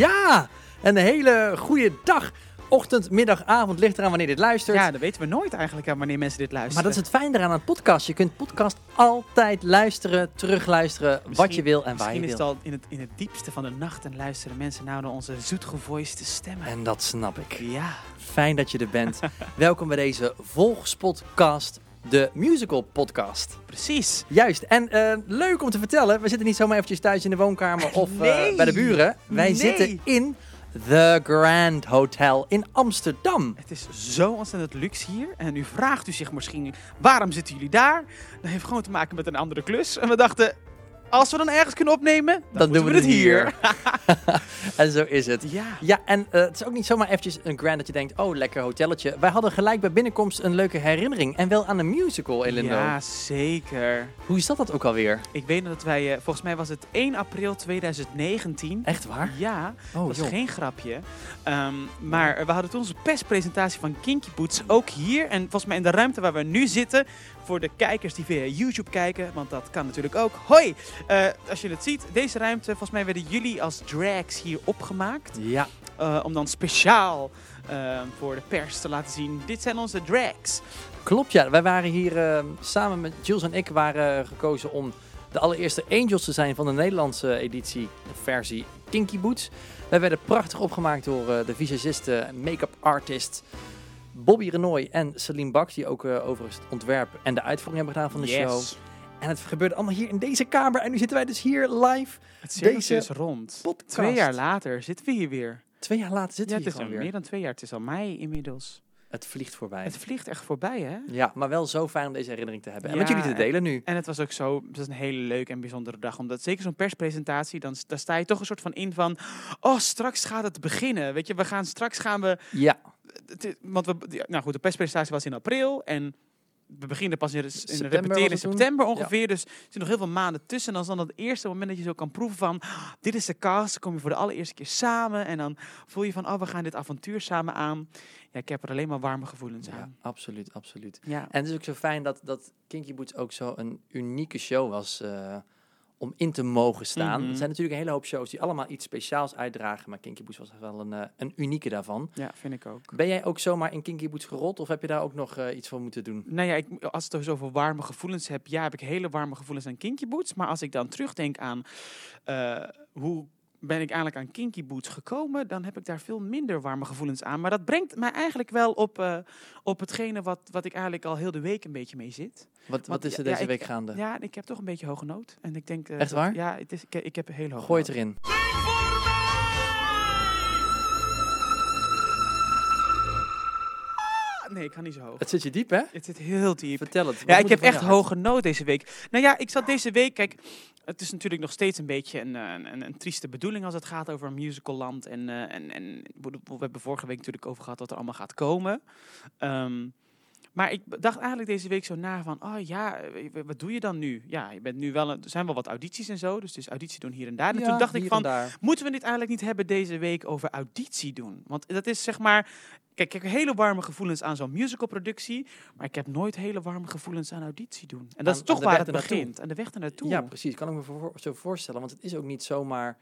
Ja, een hele goede dag. Ochtend, middag, avond, ligt eraan wanneer dit luistert. Ja, dat weten we nooit eigenlijk aan wanneer mensen dit luisteren. maar dat is het fijne eraan aan een podcast. Je kunt podcast altijd luisteren, terugluisteren, wat je wil en waar je Misschien is wil. het al in het, in het diepste van de nacht en luisteren mensen nou naar onze zoetgevoiste stemmen. En dat snap ik. Ja, Fijn dat je er bent. Welkom bij deze Volgspodcast, de musical podcast. precies. Juist, en eh, leuk om te vertellen, we zitten niet zomaar eventjes thuis in de woonkamer of eh, bij de buren. Wij Nee. zitten in The Grand Hotel in Amsterdam. Het is zo ontzettend luxe hier. En nu vraagt u zich misschien, waarom zitten jullie daar? Dat heeft gewoon te maken met een andere klus. En we dachten, als we dan ergens kunnen opnemen, dan, Dan doen we we het hier. En zo is het. Ja, Ja, en eh, het is ook niet zomaar eventjes een grand dat je denkt, oh, lekker hotelletje. Wij hadden gelijk bij binnenkomst een leuke herinnering. En wel aan een musical, Elindo. ja, zeker. Hoe is dat dat ook alweer? Ik weet nog dat wij, eh, volgens mij was het 1 april 2019. Echt waar? Ja, Oh, dat is geen grapje. Ehm, maar we hadden toen onze perspresentatie van Kinky Boots ook hier. En volgens mij in de ruimte waar we nu zitten. Voor de kijkers die via YouTube kijken, want dat kan natuurlijk ook. Hoi! Eh, als je het ziet, deze ruimte, volgens mij werden jullie als drags hier opgemaakt. Ja, eh, om dan speciaal eh, voor de pers te laten zien, dit zijn onze drags. klopt ja. Wij waren hier samen met Jules en ik waren gekozen om de allereerste Angels te zijn van de Nederlandse editie, versie Kinky Boots. Wij werden prachtig opgemaakt door de visagiste en make-up artist Bobby Renoy en Celine Bak, die ook eh, overigens het ontwerp en de uitvoering hebben gedaan van de show. En het gebeurde allemaal hier in deze kamer. En nu zitten wij dus hier live. Het Deze is rond. podcast. Twee jaar later zitten we hier weer. Twee jaar later zitten Ja, we het hier is al gewoon meer weer. dan twee jaar. Het is al mei inmiddels. Het vliegt voorbij. Het vliegt echt voorbij, hè? Ja, maar wel zo fijn om deze herinnering te hebben. En met jullie te delen nu. En het was ook zo, het was een hele leuke en bijzondere dag. Omdat zeker zo'n perspresentatie, dan, daar sta je toch een soort van in van... Oh, straks gaat het beginnen. Weet je, we gaan straks gaan we... Ja, het is- Want we, nou goed, de perspresentatie was in april en... We beginnen pas in, de- in repeteren in september ongeveer. Dus er zitten nog heel veel maanden tussen. En dan is dan het eerste moment dat je zo kan proeven van... "Ah, Dit is de cast. Dan kom je voor de allereerste keer samen. En dan voel je van... Oh, we gaan dit avontuur samen aan. Ja, ik heb er alleen maar warme gevoelens ja aan. absoluut, absoluut. Ja. En het is ook zo fijn dat, dat Kinky Boots ook zo een unieke show was eh, om in te mogen staan. Mhm. Er zijn natuurlijk een hele hoop shows die allemaal iets speciaals uitdragen. Maar Kinky Boots was wel een, eh, een unieke daarvan. ja, vind ik ook. Ben jij ook zomaar in Kinky Boots gerold? Of heb je daar ook nog eh, iets voor moeten doen? Nou ja, ik, als ik het dus over warme gevoelens heb, ja, heb ik hele warme gevoelens aan Kinky Boots. Maar als ik dan terugdenk aan eh, hoe ben ik eigenlijk aan Kinky Boots gekomen, dan heb ik daar veel minder warme gevoelens aan. Maar dat brengt mij eigenlijk wel op, eh, op hetgene wat, wat ik eigenlijk al heel de week een beetje mee zit. Wat, wat is er ja, deze ik- week gaande? Ja, ik heb toch een beetje hoge nood. En ik denk, eh, Echt dat- waar? Ja, het is, ik, ik heb een hele hoge Gooi het nood. erin. Nee, ik ga niet zo hoog. Het zit je diep, hè? Het zit heel diep. Vertel het. Ja, ik heb echt hoge nood deze week. Nou ja, ik zat deze week, kijk, het is natuurlijk nog steeds een beetje een, eh, een, een, een trieste bedoeling als het gaat over een musicalland. En, eh, en, en we hebben vorige week natuurlijk over gehad wat er allemaal gaat komen. Ehm, maar ik dacht eigenlijk deze week zo na van, oh ja, wat doe je dan nu? Ja, je bent nu wel, een- er zijn wel wat audities en zo, dus is auditie doen hier en daar. En Ja, toen dacht ik van. Moeten we dit eigenlijk niet hebben deze week over auditie doen? Want dat is zeg maar. Kijk, ik heb hele warme gevoelens aan zo'n musicalproductie. Maar ik heb nooit hele warme gevoelens aan auditie doen. En dat Aan- is toch waar het begint. En de weg ernaartoe. Ja, precies. Kan ik me voor, zo voorstellen. Want het is ook niet zomaar...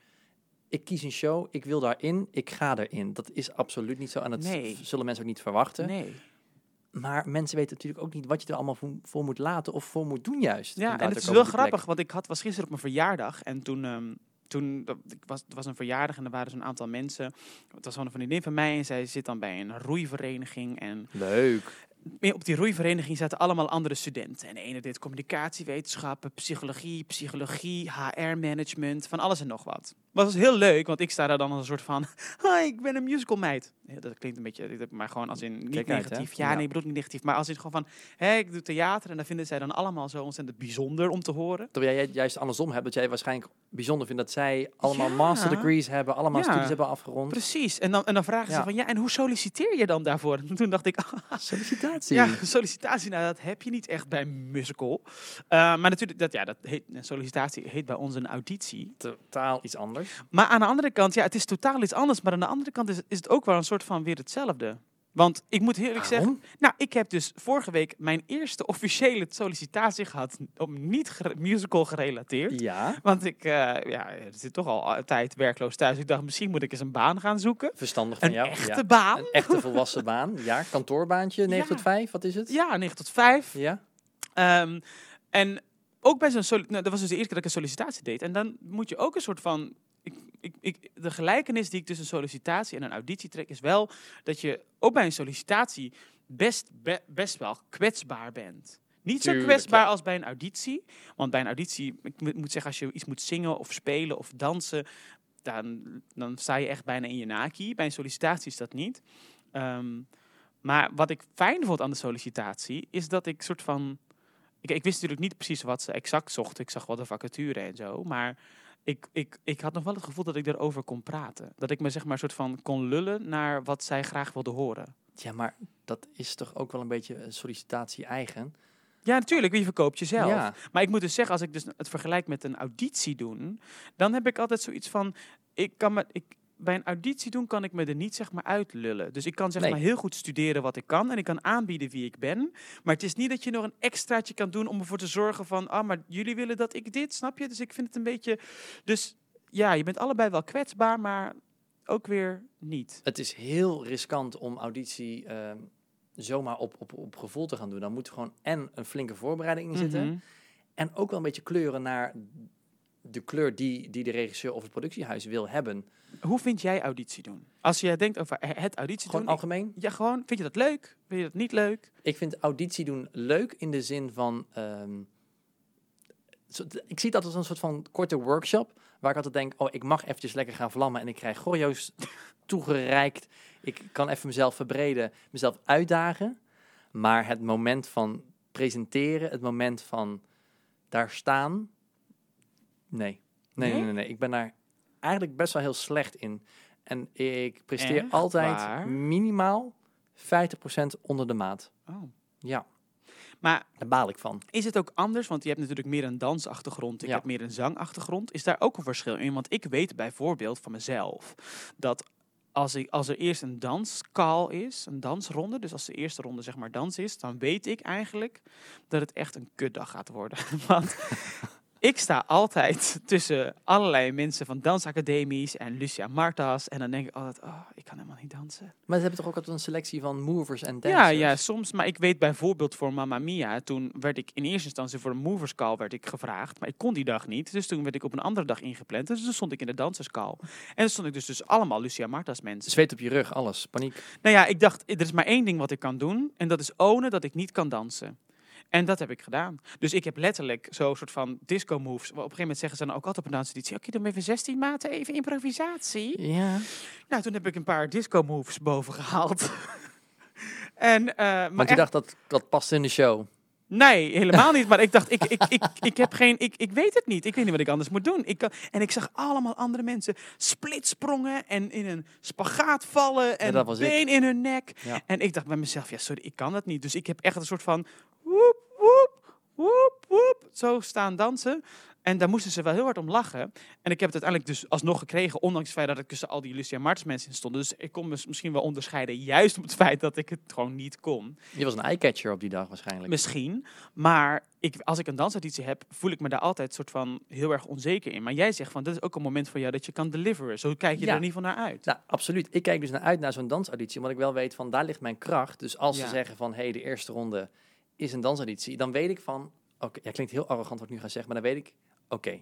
Ik kies een show, ik wil daarin, ik ga erin. Dat is absoluut niet zo. En dat Nee. zullen mensen ook niet verwachten. Nee. Maar mensen weten natuurlijk ook niet wat je er allemaal voor, moet laten of voor moet doen juist. Ja, en het is wel plek. grappig. Want ik had, was gisteren op mijn verjaardag. En toen. ehm, toen was, het was een verjaardag en er waren zo'n aantal mensen. Het was een vriendin van mij en zij zit dan bij een roeivereniging. En Leuk. op die roeivereniging zaten allemaal andere studenten. En de ene deed communicatiewetenschappen, psychologie, psychologie, HR-management, van alles en nog wat. Maar was heel leuk, want ik sta daar dan als een soort van... Hi, ik ben een musical meid. Ja, dat klinkt een beetje, maar gewoon als in niet Kijk uit, hè? negatief. ja, Ja. nee, ik bedoel niet negatief. Maar als in gewoon van, hé, ik doe theater. En dat vinden zij dan allemaal zo ontzettend bijzonder om te horen. Terwijl jij juist andersom hebt, dat jij waarschijnlijk bijzonder vindt dat zij allemaal Ja. master degrees hebben, allemaal studies hebben afgerond. Precies. En dan, en dan vragen ze van, ja, en hoe solliciteer je dan daarvoor? En toen dacht ik, Sollicitatie. Ja, sollicitatie, nou dat heb je niet echt bij musical. Eh, maar natuurlijk, dat, ja, dat heet, een sollicitatie heet bij ons een auditie. Totaal iets anders. Maar aan de andere kant, ja, het is totaal iets anders. Maar aan de andere kant is, is het ook wel een soort van weer hetzelfde. Want ik moet eerlijk zeggen, nou, ik heb dus vorige week mijn eerste officiële sollicitatie gehad om niet gere- musical gerelateerd. Ja, Want ik eh, ja, er zit toch al een tijd werkloos thuis. Ik dacht, misschien moet ik eens een baan gaan zoeken. verstandig van Een jou. echte ja. baan. Een echte volwassen baan. Ja, kantoorbaantje, 9 Ja. tot 5, wat is het? Ja, 9 tot 5. Ja. Ehm, en ook bij zo'n nou, dat was dus de eerste keer dat ik een sollicitatie deed. En dan moet je ook een soort van. Ik, ik, de gelijkenis die ik tussen sollicitatie en een auditie trek, is wel dat je ook bij een sollicitatie best, be- best wel kwetsbaar bent. Niet zo kwetsbaar als bij een auditie. Want bij een auditie, ik moet moet zeggen, als je iets moet zingen of spelen of dansen, dan, dan sta je echt bijna in je naki. Bij een sollicitatie is dat niet. Ehm, maar wat ik fijn vond aan de sollicitatie, is dat ik soort van. Ik, ik wist natuurlijk niet precies wat ze exact zochten. Ik zag wel de vacature en zo. Maar ik, ik, ik had nog wel het gevoel dat ik erover kon praten. Dat ik me zeg maar soort van kon lullen naar wat zij graag wilden horen. ja, maar dat is toch ook wel een beetje sollicitatie eigen? Ja, natuurlijk. Wie verkoopt jezelf? Ja, Maar ik moet dus zeggen, als ik dus het vergelijk met een auditie doen, dan heb ik altijd zoiets van, ik kan me, ik, bij een auditie doen kan ik me er niet zeg maar uitlullen. Dus ik kan zeg Nee. maar heel goed studeren wat ik kan en ik kan aanbieden wie ik ben. Maar het is niet dat je nog een extraatje kan doen om ervoor te zorgen van, ah, maar jullie willen dat ik dit, snap je? Dus ik vind het een beetje, dus ja, je bent allebei wel kwetsbaar, maar ook weer niet. het is heel riskant om auditie ehm, zomaar op, op, op gevoel te gaan doen. Dan moet er gewoon en een flinke voorbereiding in zitten. Mhm. En ook wel een beetje kleuren naar de kleur die, die de regisseur of het productiehuis wil hebben. Hoe vind jij auditie doen? Als je denkt over het auditie Gewoon doen, ik- algemeen. ja, gewoon, vind je dat leuk? Vind je dat niet leuk? Ik vind auditie doen leuk in de zin van. ehm, ik zie dat als een soort van korte workshop. Waar ik altijd denk: oh, ik mag eventjes lekker gaan vlammen. En ik krijg choreo's toegereikt. Ik kan even mezelf verbreden, mezelf uitdagen. Maar het moment van presenteren, het moment van daar staan. Nee. Nee, nee, Nee? nee. Ik ben daar eigenlijk best wel heel slecht in. En ik presteer Echt altijd waar? minimaal 50% onder de maat. Oh. Ja, Maar daar baal ik van. is het ook anders? Want je hebt natuurlijk meer een dansachtergrond, ik Ja. heb meer een zangachtergrond. Is daar ook een verschil in? Want ik weet bijvoorbeeld van mezelf dat als, ik, als er eerst een danskal is, een dansronde, dus als de eerste ronde zeg maar dans is, dan weet ik eigenlijk dat het echt een kutdag gaat worden. Want ik sta altijd tussen allerlei mensen van dansacademies en Lucia Martas. En dan denk ik altijd, oh, ik kan helemaal niet dansen. Maar ze hebben toch ook altijd een selectie van movers en Ja, dancers? ja, soms. Maar ik weet bijvoorbeeld voor Mamma Mia, toen werd ik in eerste instantie voor een movers call werd ik gevraagd. Maar ik kon die dag niet. Dus toen werd ik op een andere dag ingepland. Dus toen stond ik in de danserscall. En dan stond ik dus, dus allemaal Lucia Martas mensen. Zweet op je rug, alles. Paniek. Nou ja, ik dacht, er is maar één ding wat ik kan doen. En dat is ownen dat ik niet kan dansen. En dat heb ik gedaan. Dus ik heb letterlijk zo'n soort van disco moves. Op een gegeven moment zeggen ze dan ook altijd op een danseditie. Oké, doe maar even 16 maten, even improvisatie. Ja. Nou, toen heb ik een paar disco moves boven gehaald. en, eh, maar Want je echt- dacht dat dat past in de show. Nee, helemaal niet. Maar ik dacht, ik, ik, ik, ik heb geen, ik, ik weet het niet. Ik weet niet wat ik anders moet doen. Ik kan, en ik zag allemaal andere mensen splitsprongen en in een spagaat vallen en ik. been in hun nek. Ja. En ik dacht bij mezelf, ja sorry, ik kan dat niet. Dus ik heb echt een soort van woep, woep, woep, woep, zo staan dansen. En daar moesten ze wel heel hard om lachen. En ik heb het uiteindelijk dus alsnog gekregen, ondanks het feit dat ik tussen al die Lucia Martens mensen in stond. Dus ik kon me misschien wel onderscheiden, juist om het feit dat ik het gewoon niet kon. Je was een eyecatcher op die dag waarschijnlijk. Misschien. Maar ik, als ik een dansauditie heb, voel ik me daar altijd soort van heel erg onzeker in. Maar jij zegt van, dit is ook een moment voor jou dat je kan deliveren. Zo kijk je Ja. er in ieder geval naar uit. Nou, absoluut. Ik kijk dus naar uit naar zo'n dansauditie, omdat ik wel weet van daar ligt mijn kracht. Dus als Ja. ze zeggen van, hé, hey, de eerste ronde is een dansauditie, dan weet ik van, oké, ja, klinkt heel arrogant wat ik nu ga zeggen, maar dan weet ik, oké,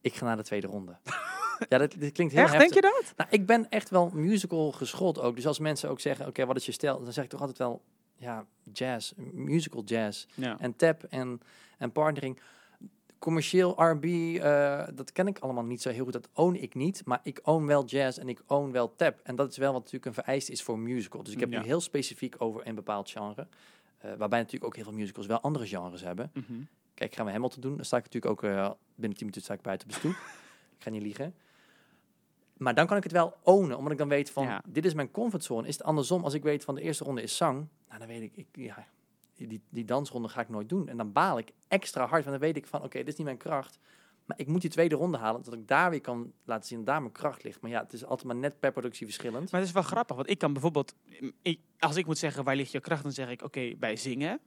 ik ga naar de tweede ronde. ja, dat, klinkt heel Echt, heftig. denk je dat? Nou, ik ben echt wel musical geschoold ook. Dus als mensen ook zeggen, oké, wat is je stijl? Dan zeg ik toch altijd wel, ja, jazz, musical jazz. Ja. En tap en, en partnering. Commercieel R&B, eh, dat ken ik allemaal niet zo heel goed. Dat own ik niet. Maar ik own wel jazz en ik own wel tap. En dat is wel wat natuurlijk een vereiste is voor musical. Dus ik heb Ja. nu heel specifiek over een bepaald genre. Eh, waarbij natuurlijk ook heel veel musicals wel andere genres hebben. Mhm. Kijk, gaan we Hamilton doen. Dan sta ik natuurlijk ook eh, binnen 10 minuten sta ik buiten op de stoep. ik ga niet liegen. Maar dan kan ik het wel ownen, omdat ik dan weet van, Ja. dit is mijn comfortzone. Is het andersom, als ik weet van de eerste ronde is zang, nou, dan weet ik, ik ja, die, die dansronde ga ik nooit doen. En dan baal ik extra hard, want dan weet ik van, oké, dit is niet mijn kracht. Maar ik moet die tweede ronde halen, dat ik daar weer kan laten zien dat daar mijn kracht ligt. Maar ja, het is altijd maar net per productie verschillend. Maar het is wel grappig, want ik kan bijvoorbeeld, ik, als ik moet zeggen waar ligt je kracht, dan zeg ik oké, bij zingen.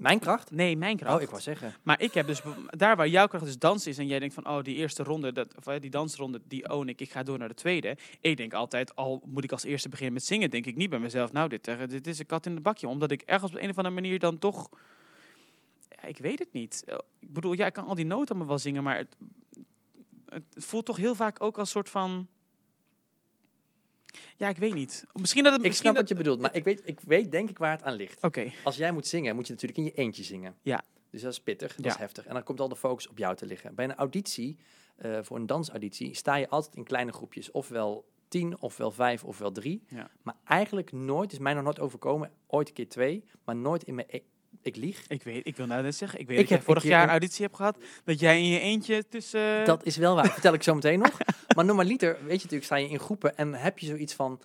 Mijn kracht? Nee, mijn kracht. Oh, ik wou zeggen. Maar ik heb dus daar waar jouw kracht dus dansen is en jij denkt van oh die eerste ronde, dat, of, eh, die dansronde, die own ik, ik ga door naar de tweede. Ik denk altijd, al moet ik als eerste beginnen met zingen, denk ik niet bij mezelf, nou dit, eh, dit is een kat in het bakje. Omdat ik ergens op een of andere manier dan toch, ja, ik weet het niet. Eh, Ik bedoel, ja, ik kan al die noten allemaal wel zingen, maar het, het voelt toch heel vaak ook als soort van, ja, ik weet niet. Misschien dat het Ik snap dat- wat je bedoelt, maar ik weet, ik weet denk ik waar het aan ligt. Oké, Als jij moet zingen, moet je natuurlijk in je eentje zingen. Ja. Dus dat is pittig, dat Ja. is heftig. En dan komt al de focus op jou te liggen. Bij een auditie, eh, voor een dansauditie, sta je altijd in kleine groepjes. Ofwel tien, ofwel vijf, ofwel drie. Ja. Maar eigenlijk nooit, is mij nog nooit overkomen, ooit een keer twee, maar nooit in mijn... E ik lieg. ik weet, ik wil nou net zeggen, ik weet Ik dat jij heb vorig jaar een- een auditie hebt gehad, dat jij in je eentje tussen... Dat is wel waar, vertel ik zo meteen nog. Maar normaliter, weet je natuurlijk, sta je in groepen en heb je zoiets van...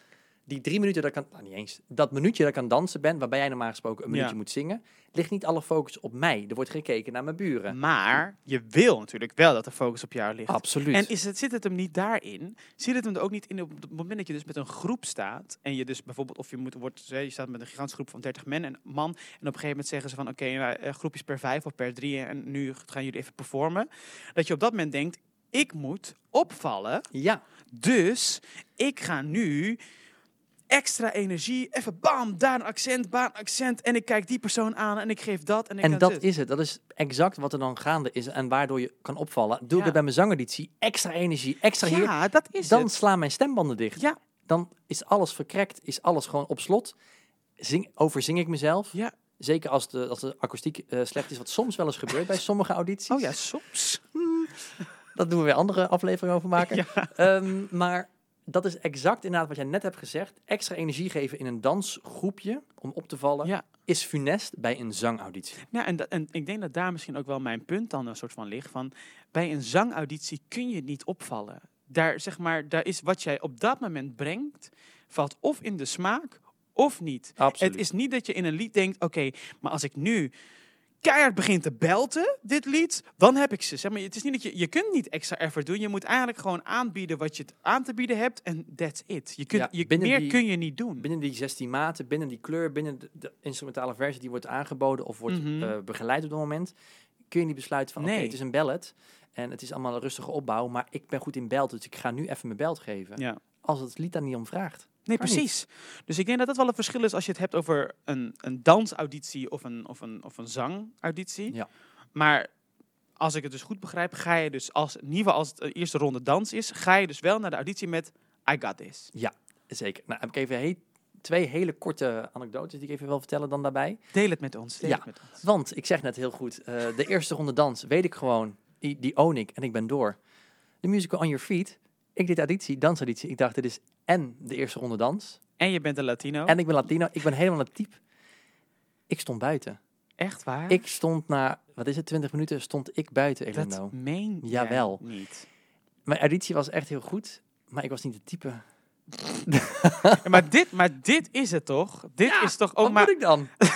Die drie minuten dat ik aan, nou niet eens, dat minuutje dat ik aan dansen ben, waarbij jij normaal gesproken een Ja. minuutje moet zingen, ligt niet alle focus op mij. Er wordt gekeken naar mijn buren. Maar je wil natuurlijk wel dat de focus op jou ligt. Absoluut. En is het, zit het hem niet daarin? Zit het hem er ook niet in op het moment dat je dus met een groep staat en je dus bijvoorbeeld of je moet wordt je staat met een gigantische groep van 30 men en man en op een gegeven moment zeggen ze van oké eh, groepjes per vijf of per drie en nu gaan jullie even performen. Dat je op dat moment denkt ik moet opvallen, ja, dus ik ga nu extra energie, even bam, daar een accent, bam, accent en ik kijk die persoon aan en ik geef dat en ik en dat dit. is het. Dat is exact wat er dan gaande is en waardoor je kan opvallen. Doe ik Ja. bij mijn zangeditie, extra energie, extra hier, ja, dat is dan het. slaan mijn stembanden dicht. Ja. Dan is alles verkrekt, is alles gewoon op slot. Zing, overzing ik mezelf. Ja. Zeker als de, als de akoestiek eh, slecht is, wat soms wel eens gebeurt bij sommige audities. Oh ja, soms. Dat doen we weer andere afleveringen over maken. Ja. Ehm, maar dat is exact inderdaad wat jij net hebt gezegd. Extra energie geven in een dansgroepje om op te vallen Ja. is funest bij een zangauditie. Ja, en, ik denk dat daar misschien ook wel mijn punt dan een soort van ligt. Van, bij een zangauditie kun je niet opvallen. Daar, zeg maar, daar is wat jij op dat moment brengt, valt of in de smaak of niet. Absoluut. Het is niet dat je in een lied denkt, oké, maar als ik nu keihard begin te belten, dit lied, dan heb ik ze. Zeg maar, het is niet dat je, je kunt niet extra effort doen. Je moet eigenlijk gewoon aanbieden wat je aan te bieden hebt en that's it. Je kunt, Ja, je, meer die- kun je niet doen. Binnen die 16 maten, binnen die kleur, binnen de, de instrumentale versie die wordt aangeboden of wordt Mhm. eh, begeleid op dat moment, kun je niet besluiten van oké, Nee. het is een ballad en het is allemaal een rustige opbouw, maar ik ben goed in belt, dus ik ga nu even mijn belt geven. Ja. Als het lied daar niet om vraagt. Nee, niet. precies. Dus ik denk dat dat wel een verschil is als je het hebt over een, een dansauditie of een, of een, of een zangauditie. Ja. Maar als ik het dus goed begrijp, ga je dus als, in ieder geval als het de eerste ronde dans is, ga je dus wel naar de auditie met I got this. Zeker. Nou heb ik even he- twee hele korte anekdotes die ik even wil vertellen dan daarbij. Deel het met ons. Deel Ja. het met ons. Want ik zeg net heel goed, eh, de eerste ronde dans weet ik gewoon, die, die own ik en ik ben door. De musical On Your Feet, ik deed auditie, dansauditie. Ik dacht, dit is en de eerste ronde dans En je bent een Latino. en ik ben Latino, ik ben helemaal een type. Ik stond buiten. Echt waar? Ik stond na, wat is het, 20 minuten stond ik buiten, dat Elendo. meen Jawel. niet. Mijn auditie was echt heel goed, maar ik was niet de type. Ja, maar, dit, maar dit is het toch? Dit Ja, is toch ook Wat maar... moet ik dan?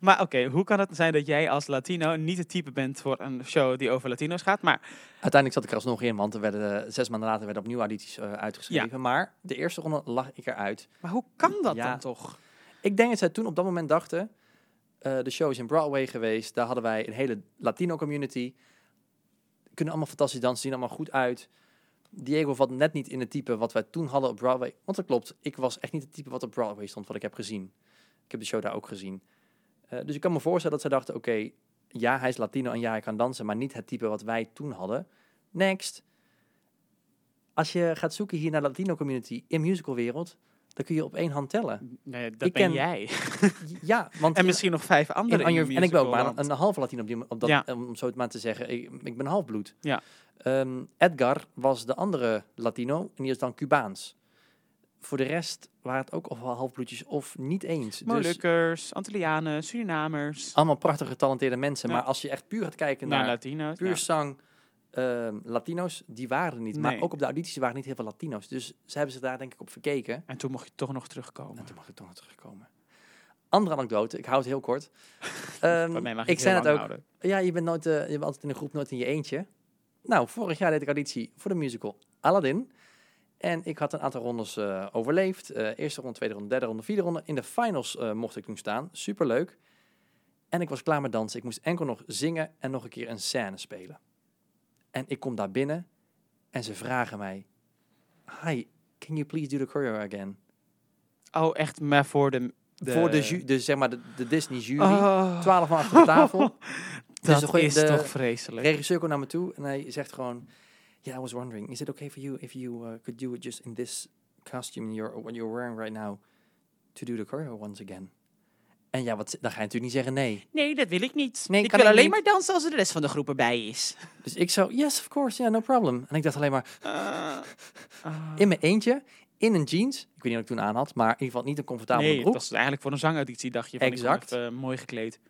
Maar oké, hoe kan het zijn dat jij als Latino niet het type bent voor een show die over Latino's gaat, maar Uiteindelijk zat ik er alsnog in, want er werden, eh, zes maanden later werden opnieuw audities eh, uitgeschreven. Maar de eerste ronde lag ik eruit. Maar hoe kan dat dan toch? Ik denk dat zij toen op dat moment dachten, eh, de show is in Broadway geweest, daar hadden wij een hele Latino community. Kunnen allemaal fantastisch dansen, zien allemaal goed uit. Diego valt net niet in het type wat wij toen hadden op Broadway. Want dat klopt, ik was echt niet het type wat op Broadway stond, wat ik heb gezien. Ik heb de show daar ook gezien. Eh, dus ik kan me voorstellen dat zij dachten, oké, ja, hij is Latino en ja, hij kan dansen, maar niet het type wat wij toen hadden. Next. Als je gaat zoeken hier naar de Latino community in musicalwereld, dan kun je op één hand tellen. Nee, dat Ik ben ken- jij. Ja, want En misschien nog vijf in andere. On Your- en ik ben ook maar een, een halve Latino op, die, op dat, Ja. om zo het maar te zeggen. Ik, ik ben halfbloed. Ja. Ehm, Edgar was de andere Latino en die is dan Cubaans. Voor de rest waren het ook of halfbloedjes of niet eens. Dus Molukkers, Antillianen, Surinamers. allemaal prachtige getalenteerde mensen. Ja. Maar als je echt puur gaat kijken naar naar Latino's. puur ja. zang ehm, Latino's, die waren er niet. Maar ook op de audities waren niet heel veel Latino's. Dus ze hebben zich daar denk ik op verkeken. En toen mocht je toch nog terugkomen. En toen mag ik toch nog terugkomen. Andere anekdote, ik hou het heel kort. Ehm, ik je zei het ook, houden. Ja, je bent, nooit, eh, je bent altijd in een groep nooit in je eentje. Nou, vorig jaar deed ik auditie voor de musical Aladdin. En ik had een aantal rondes eh, overleefd. Eh, eerste ronde, tweede ronde, derde ronde, vierde ronde. In de finals eh, mocht ik toen staan. Superleuk. En ik was klaar met dansen. Ik moest enkel nog zingen en nog een keer een scène spelen. En ik kom daar binnen en ze vragen mij... Hi, can you please do the choreo again? Oh, echt maar voor de... de... Voor de, de, zeg maar, de, de Disney jury. Oh. Twaalf man achter de tafel. Dat de goeie- is de- toch De vreselijk. regisseur komt naar me toe en hij zegt gewoon... Yeah, I was wondering, is it okay for you if you uh, could do it just in this costume you're, what you're wearing right now to do the choreo once again? En ja, wat, dan ga je natuurlijk niet zeggen nee. Nee, dat wil ik niet. Nee, ik kan wil alleen niet. maar dansen als er de rest van de groep erbij is. Dus ik zo, yes, of course, yeah, no problem. En ik dacht alleen maar, Ah. In mijn eentje, in een jeans. Ik weet niet wat ik toen aan had, maar in ieder geval niet een comfortabele nee, het broek. was eigenlijk voor een zangauditie dacht je van Exact. even mooi gekleed.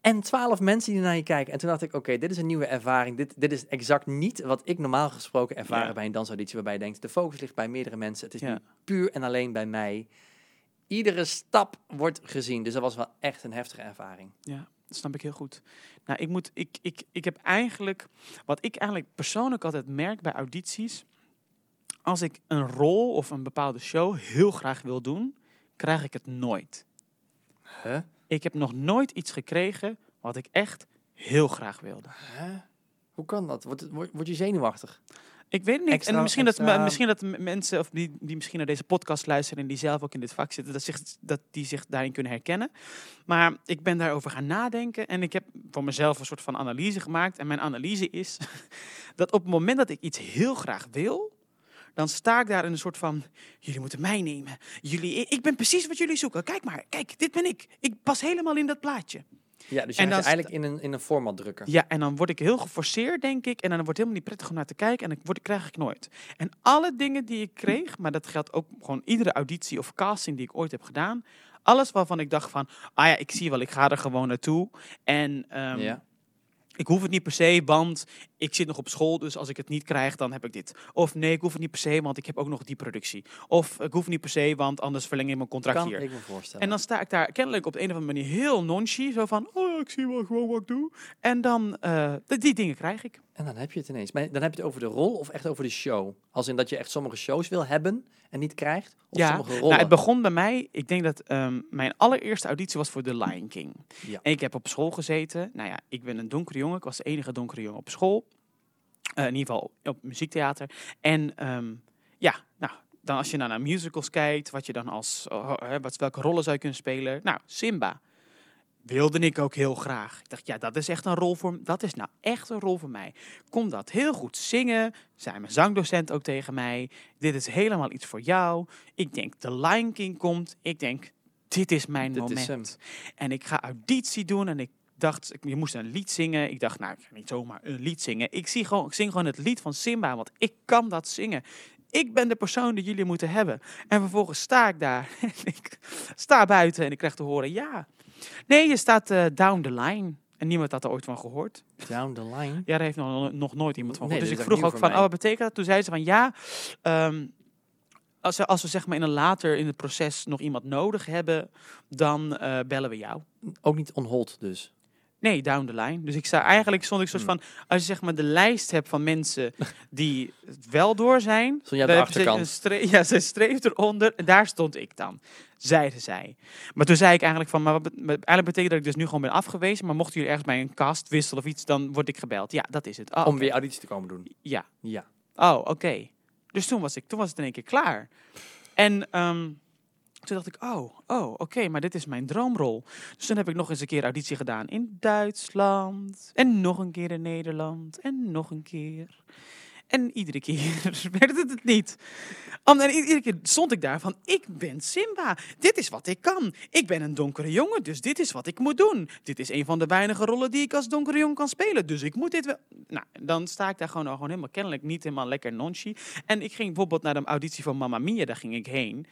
En twaalf mensen die naar je kijken. En toen dacht ik, oké, dit is een nieuwe ervaring. Dit, dit is exact niet wat ik normaal gesproken ervaren Ja. bij een dansauditie. Waarbij je denkt, de focus ligt bij meerdere mensen. Het is Ja. nu puur en alleen bij mij. Iedere stap wordt gezien. Dus dat was wel echt een heftige ervaring. Ja, dat snap ik heel goed. Nou, ik, moet, ik, ik, ik heb eigenlijk, wat ik eigenlijk persoonlijk altijd merk bij audities, als ik een rol of een bepaalde show heel graag wil doen, krijg ik het nooit. Huh? Ik heb nog nooit iets gekregen wat ik echt heel graag wilde. Huh? Hoe kan dat? Word, word, word je zenuwachtig? Ik weet niet. Extra- en misschien, dat, extra- misschien dat mensen of die, die misschien naar deze podcast luisteren en die zelf ook in dit vak zitten, dat, zich, dat die zich daarin kunnen herkennen. Maar ik ben daarover gaan nadenken en ik heb voor mezelf een soort van analyse gemaakt. En mijn analyse is dat op het moment dat ik iets heel graag wil, dan sta ik daar in een soort van, jullie moeten mij nemen. Jullie, ik ben precies wat jullie zoeken. Kijk maar, kijk, dit ben ik. Ik pas helemaal in dat plaatje. Ja, dus je En dan eigenlijk in een, in een format drukken. Ja, en dan word ik heel geforceerd, denk ik. En dan wordt het helemaal niet prettig om naar te kijken. En dan word, krijg ik nooit. En alle dingen die ik kreeg, maar dat geldt ook gewoon iedere auditie of casting die ik ooit heb gedaan. Alles waarvan ik dacht van, ah ja, ik zie wel, ik ga er gewoon naartoe. En ehm, Ja. Ik hoef het niet per se, want ik zit nog op school. Dus als ik het niet krijg, dan heb ik dit. Of nee, ik hoef het niet per se, want ik heb ook nog die productie. Of ik hoef het niet per se, want anders verleng ik mijn contract Kan hier. ik me voorstellen. En dan sta ik daar kennelijk op de een of andere manier heel nonchi. Zo van, oh, ik zie wel gewoon wat ik doe. En dan, eh, die- die dingen krijg ik. En dan heb je het ineens. Maar dan heb je het over de rol of echt over de show? Als in dat je echt sommige shows wil hebben en niet krijgt? Of Ja, sommige rollen? Nou, het begon bij mij, ik denk dat ehm, mijn allereerste auditie was voor The Lion King. Ja. En ik heb op school gezeten. Nou ja, ik ben een donkere jongen. Ik was de enige donkere jongen op school. Eh, in ieder geval op muziektheater. En ehm, ja, nou, dan als je naar musicals kijkt, wat je dan als, hè, wat, welke rollen zou je kunnen spelen? Nou, Simba. Wilde ik ook heel graag. Ik dacht, ja, dat is echt een rol voor Dat is nou echt een rol voor mij. Kon dat heel goed zingen. Zei mijn zangdocent ook tegen mij. Dit is helemaal iets voor jou. Ik denk, The Lion King komt. Ik denk, dit is mijn Dit moment. En ik ga auditie doen en ik dacht, ik- je moest een lied zingen. Ik dacht, nou, ik ga niet zomaar een lied zingen. Ik, zie gewoon, ik zing gewoon het lied van Simba, want ik kan dat zingen. Ik ben de persoon die jullie moeten hebben. En vervolgens sta ik daar en ik sta buiten en ik krijg te horen, ja. Nee, je staat eh, down the line. En niemand had er ooit van gehoord. Down the line. Ja, daar heeft nog, nog nooit iemand van gehoord. dus ik vroeg ook van, oh, wat betekent dat? Toen zei ze van, ja, ehm, als, we, als we zeg maar in een later in het proces nog iemand nodig hebben, dan eh, bellen we jou. Ook niet on hold dus. Nee, down the line. Dus ik sta eigenlijk stond ik soort Hmm. van als je zeg maar de lijst hebt van mensen die wel door zijn. Stond dan aan de je achterkant? Een stre- ja, ze streeft eronder en daar stond ik dan. Zeiden zij. Maar toen zei ik eigenlijk van, maar wat eigenlijk betekent dat ik dus nu gewoon ben afgewezen. Maar mochten jullie ergens bij een cast wisselen of iets, dan word ik gebeld. Ja, dat is het. Oh, Om weer auditie te komen doen. Ja. Ja. Oh, oké. Dus toen was, ik, toen was het in één keer klaar. En ehm, toen dacht ik, oh, oh oké, maar dit is mijn droomrol. Dus toen heb ik nog eens een keer auditie gedaan in Duitsland. En nog een keer in Nederland. En nog een keer. En iedere keer werd het het niet. En iedere keer stond ik daar van, ik ben Simba. Dit is wat ik kan. Ik ben een donkere jongen, dus dit is wat ik moet doen. Dit is een van de weinige rollen die ik als donkere jongen kan spelen. Dus ik moet dit wel... Nou, dan sta ik daar gewoon, gewoon helemaal kennelijk niet helemaal lekker nonchi. En ik ging bijvoorbeeld naar de auditie van Mamma Mia, daar ging ik heen.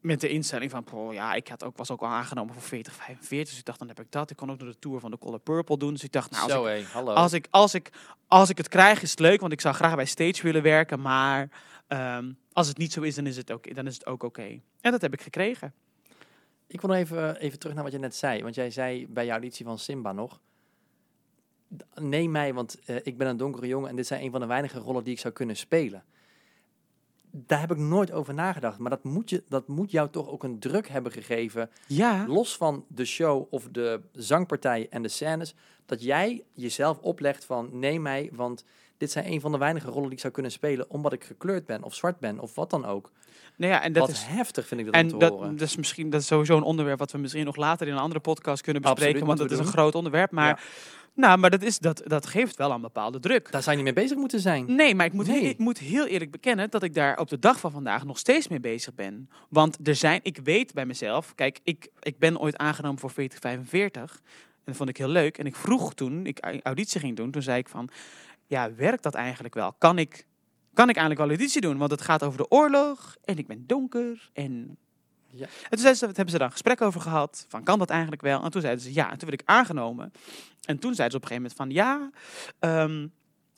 Met de instelling van, oh ja, ik had ook, was ook al aangenomen voor 40, 45. Dus ik dacht, dan heb ik dat. Ik kon ook nog de tour van de Color Purple doen. Dus ik dacht, nou, als Zo ik als ik, als, ik, als ik het krijg, is het leuk, want ik zou graag bij stage willen werken. Maar ehm, als het niet zo is, dan is het ook, dan is het ook oké. En dat heb ik gekregen. Ik wil nog even, even terug naar wat je net zei. Want jij zei bij je auditie van Simba nog. neem mij, want eh, ik ben een donkere jongen en dit zijn een van de weinige rollen die ik zou kunnen spelen. Daar heb ik nooit over nagedacht. Maar dat moet, je, dat moet jou toch ook een druk hebben gegeven. Ja. Los van de show of de zangpartij en de scènes. Dat jij jezelf oplegt van neem mij, want dit zijn een van de weinige rollen die ik zou kunnen spelen. Omdat ik gekleurd ben of zwart ben of wat dan ook. Nou ja, en dat wat is heftig vind ik dat En te dat, horen. dat is misschien dat is sowieso een onderwerp wat we misschien nog later in een andere podcast kunnen bespreken. Absoluut, want dat is een groot onderwerp. Maar, Ja. Nou, maar dat, is, dat, dat geeft wel een bepaalde druk. Daar zou je niet mee bezig moeten zijn. Nee, maar ik moet, Nee. ik moet heel eerlijk bekennen dat ik daar op de dag van vandaag nog steeds mee bezig ben. Want er zijn, ik weet bij mezelf, kijk, ik, ik ben ooit aangenomen voor 4045. En dat vond ik heel leuk. En ik vroeg toen, ik au- auditie ging doen, toen zei ik van, ja, werkt dat eigenlijk wel? Kan ik, kan ik eigenlijk wel auditie doen? Want het gaat over de oorlog en ik ben donker en... Ja. En toen zeiden ze, hebben ze daar een gesprek over gehad, van kan dat eigenlijk wel? En toen zeiden ze ja, en toen werd ik aangenomen. En toen zeiden ze op een gegeven moment van ja, ehm,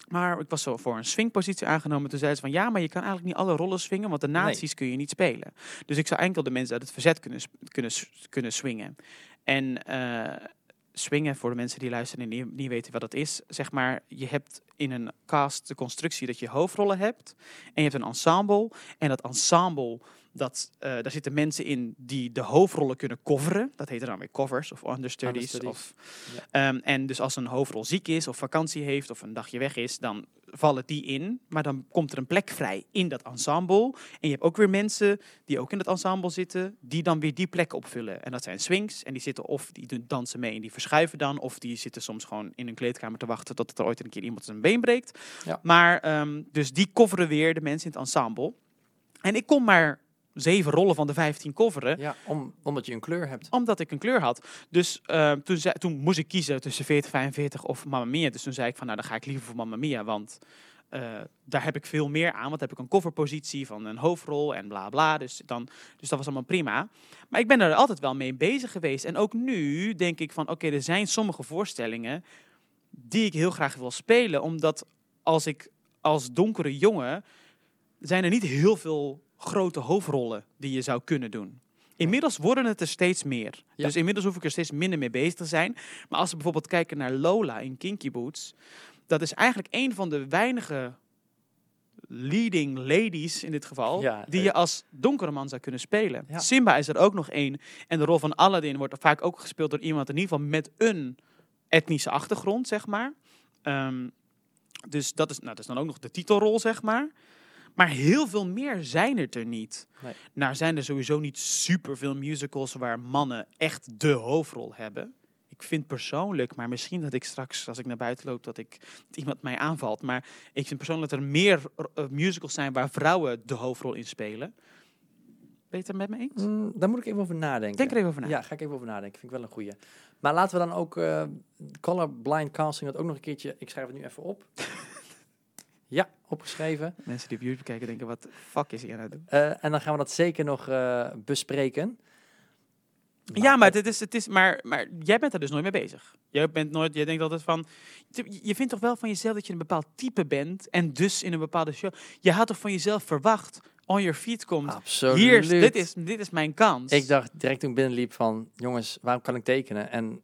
maar ik was zo voor een swingpositie aangenomen. Toen zeiden ze van ja, maar je kan eigenlijk niet alle rollen swingen, want de nazi's kun je niet spelen. Dus ik zou enkel de mensen uit het verzet kunnen, kunnen, kunnen swingen. En eh, swingen, voor de mensen die luisteren en niet, niet weten wat dat is, zeg maar, je hebt in een cast de constructie dat je hoofdrollen hebt en je hebt een ensemble. En dat ensemble, dat, eh, daar zitten mensen in die de hoofdrollen kunnen coveren. Dat heet dan weer covers of understudies. Understudies, Of, Ehm, en dus als een hoofdrol ziek is of vakantie heeft of een dagje weg is, dan vallen die in. Maar dan komt er een plek vrij in dat ensemble. En je hebt ook weer mensen die ook in het ensemble zitten, die dan weer die plek opvullen. En dat zijn swings. En die zitten of die doen- dansen mee en die verschuiven dan. Of die zitten soms gewoon in een kleedkamer te wachten tot er ooit een keer iemand zijn been breekt. Ja. Maar ehm, dus die coveren weer de mensen in het ensemble. En ik kon maar zeven rollen van de vijftien coveren Ja, om, omdat je een kleur hebt. omdat ik een kleur had. Dus eh, toen, zei, toen moest ik kiezen tussen 40, 45 of Mamma Mia. Dus toen zei ik van, nou dan ga ik liever voor Mamma Mia. Want eh, daar heb ik veel meer aan. Want heb ik een coverpositie van een hoofdrol en bla bla. Dus, dan, dus dat was allemaal prima. Maar ik ben er altijd wel mee bezig geweest. En ook nu denk ik van, oké, er zijn sommige voorstellingen die ik heel graag wil spelen. Omdat als ik als donkere jongen, zijn er niet heel veel grote hoofdrollen die je zou kunnen doen. Inmiddels worden het er steeds meer. Ja. Dus inmiddels hoef ik er steeds minder mee bezig te zijn. Maar als we bijvoorbeeld kijken naar Lola in Kinky Boots, dat is eigenlijk een van de weinige leading ladies in dit geval, Ja, die eh. je als donkere man zou kunnen spelen. Ja. Simba is er ook nog één. En de rol van Aladdin wordt vaak ook gespeeld door iemand in ieder geval met een etnische achtergrond, zeg maar. Ehm, dus dat is, nou, dat is dan ook nog de titelrol, zeg maar. Maar heel veel meer zijn het er niet. Nee. Nou zijn er sowieso niet superveel musicals waar mannen echt de hoofdrol hebben. Ik vind persoonlijk, maar misschien dat ik straks als ik naar buiten loop dat ik dat iemand mij aanvalt. Maar ik vind persoonlijk dat er meer eh, musicals zijn waar vrouwen de hoofdrol in spelen. Ben je het er met me eens? Mm, daar moet ik even over nadenken. Denk er even over na. Ja, ga ik even over nadenken. Vind ik wel een goeie. Maar laten we dan ook uh, colorblind casting dat ook nog een keertje. Ik schrijf het nu even op. ja, opgeschreven. Mensen die op YouTube kijken denken, wat de fuck is hij aan het doen? Uh, en dan gaan we dat zeker nog uh, bespreken. Ja, maar, het is, het is, maar, maar jij bent er dus nooit mee bezig. Jij, bent nooit, jij denkt altijd van... Je vindt toch wel van jezelf dat je een bepaald type bent... en dus in een bepaalde show... Je had toch van jezelf verwacht... on your feet komt... Absoluut. Hier, dit is, dit is mijn kans. Ik dacht direct toen ik binnenliep van... jongens, waarom kan ik tekenen? En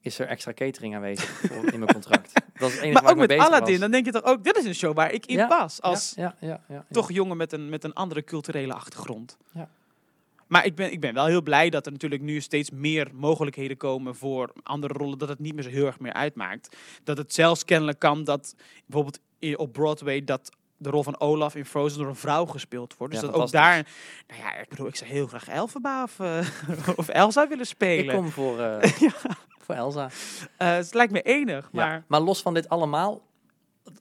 is er extra catering aanwezig in mijn contract? Dat is het enige maar ook waar met ik Aladdin, was. dan denk je toch ook... dit is een show waar ik in Ja, pas. Als Ja, ja, ja, ja, ja. toch jongen met een, met een andere culturele achtergrond. Ja. Maar ik ben, ik ben wel heel blij dat er natuurlijk nu steeds meer mogelijkheden komen voor andere rollen. Dat het niet meer zo heel erg meer uitmaakt. Dat het zelfs kennelijk kan dat bijvoorbeeld op Broadway dat de rol van Olaf in Frozen door een vrouw gespeeld wordt. Dus Ja, dat ook daar... Nou ja, ik bedoel, ik zou heel graag Elphaba of, eh, of Elsa willen Ik spelen. kom voor, uh, voor Elsa. Uh, het lijkt me enig, maar... Ja, maar los van dit allemaal...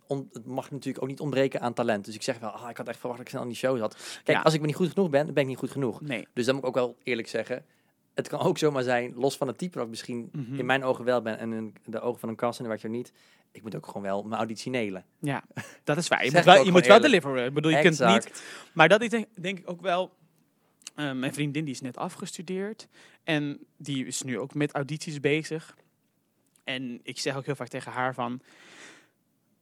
Het, mag natuurlijk ook niet ontbreken aan talent. Dus ik zeg wel, ah, ik had echt verwacht dat ik snel in die show zat. Kijk, Ja. als ik me niet goed genoeg ben, dan ben ik niet goed genoeg. Nee. Dus dan moet ik ook wel eerlijk zeggen. Het kan ook zomaar zijn, los van het type dat ik misschien Mhm. in mijn ogen wel ben en in de ogen van een kast en de watcher niet. Ik moet ook gewoon wel mijn auditie nelen. Ja, dat is waar. Je moet wel, je moet wel deliveren. Ik bedoel, je kunt Exact. niet... Maar dat is denk ik ook wel... eh, mijn vriendin die is net afgestudeerd. En die is nu ook met audities bezig. En ik zeg ook heel vaak tegen haar van...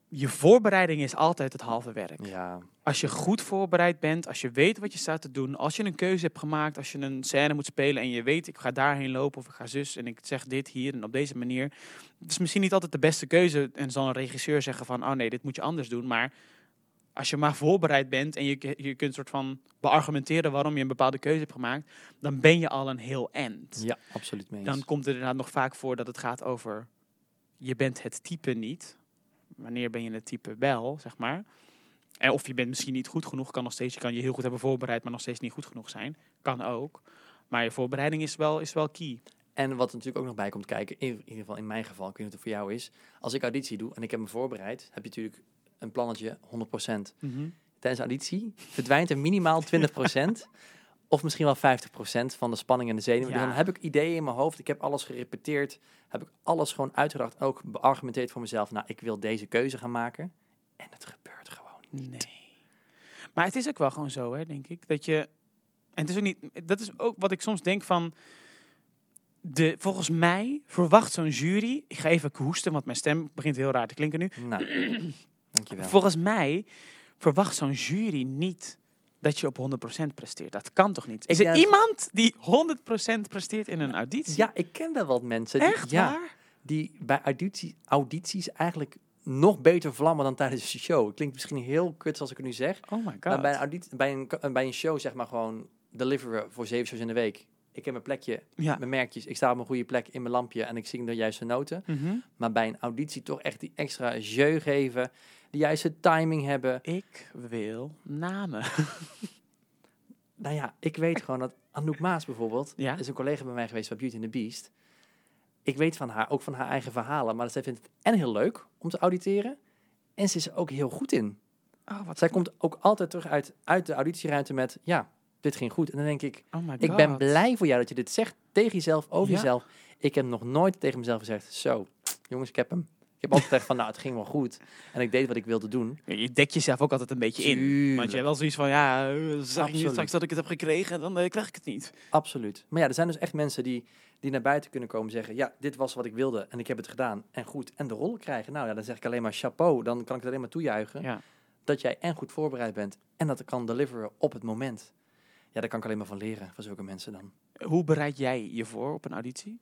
je voorbereiding is altijd het halve werk. Ja, Als je goed voorbereid bent, als je weet wat je staat te doen, als je een keuze hebt gemaakt, als je een scène moet spelen en je weet ik ga daarheen lopen of ik ga zus en ik zeg dit hier en op deze manier. Het is misschien niet altijd de beste keuze en zal een regisseur zeggen van oh nee, dit moet je anders doen, maar als je maar voorbereid bent en je, je kunt soort van beargumenteren waarom je een bepaalde keuze hebt gemaakt, dan ben je al een heel end. ja absoluut mee. Dan komt het inderdaad nog vaak voor dat het gaat over je bent het type niet. Wanneer ben je het type wel, zeg maar. En of je bent misschien niet goed genoeg, kan nog steeds. Je kan je heel goed hebben voorbereid, maar nog steeds niet goed genoeg zijn. Kan ook. Maar je voorbereiding is wel, is wel key. En wat er natuurlijk ook nog bij komt kijken, in, in ieder geval in mijn geval, ik weet niet of het voor jou is. Als ik auditie doe en ik heb me voorbereid, heb je natuurlijk een plannetje 100%. Tijdens de auditie verdwijnt er minimaal 20%. of misschien wel 50% van de spanning en de zenuwen. Dus dan heb ik ideeën in mijn hoofd. Ik heb alles gerepeteerd. Heb ik alles gewoon uitgedacht. Ook beargumenteerd voor mezelf. Nou, ik wil deze keuze gaan maken. En het gebeurt gewoon. Nee. Maar het is ook wel gewoon zo, hè, denk ik. Dat je. En het is ook niet. Dat is ook wat ik soms denk van. De, volgens mij verwacht zo'n jury. Ik ga even hoesten, want mijn stem begint heel raar te klinken nu. Nou, dankjewel. Volgens mij verwacht zo'n jury niet dat je op 100% presteert. Dat kan toch niet? Is er iemand die 100% presteert in een auditie? Ja, ik ken wel wat mensen. die- Echt ja, waar? die bij auditie, audities eigenlijk nog beter vlammen dan tijdens de show. Het klinkt misschien heel kut als ik het nu zeg. Oh my god. Maar bij een, audit, bij, een, bij een show zeg maar gewoon deliveren voor zeven shows in de week. Ik heb mijn plekje, ja. mijn merkjes. Ik sta op mijn goede plek in mijn lampje en ik zing de juiste noten. Mhm. Maar bij een auditie toch echt die extra jeu geven. De juiste timing hebben. Ik wil namen. Nou ja, ik weet gewoon dat Anouk Maas bijvoorbeeld... Ja. is een collega bij mij geweest bij Beauty and the Beast. Ik weet van haar, ook van haar eigen verhalen. Maar zij vindt het en heel leuk om te auditeren. En ze is er ook heel goed in. Oh, wat Zij komt ook altijd terug uit, uit de auditieruimte met... Ja, dit ging goed. En dan denk ik... Oh. Ik ben blij voor jou dat je dit zegt tegen jezelf, over Ja. jezelf. Ik heb nog nooit tegen mezelf gezegd, zo, jongens, ik heb hem. Ik heb altijd gezegd van, nou, het ging wel goed. En ik deed wat ik wilde doen. Ja, Je dekt jezelf ook altijd een beetje in. Want je hebt wel zoiets van, ja, zag je Absoluut. niet straks dat ik het heb gekregen, dan eh, krijg ik het niet. Absoluut. Maar ja, er zijn dus echt mensen die, die naar buiten kunnen komen en zeggen, ja, dit was wat ik wilde en ik heb het gedaan. En goed, en de rollen krijgen. Nou ja, dan zeg ik alleen maar chapeau. Dan kan ik het alleen maar toejuichen. Ja. Dat jij en goed voorbereid bent en dat ik kan deliveren op het moment. Ja, daar kan ik alleen maar van leren, van zulke mensen dan. Hoe bereid jij je voor op een auditie?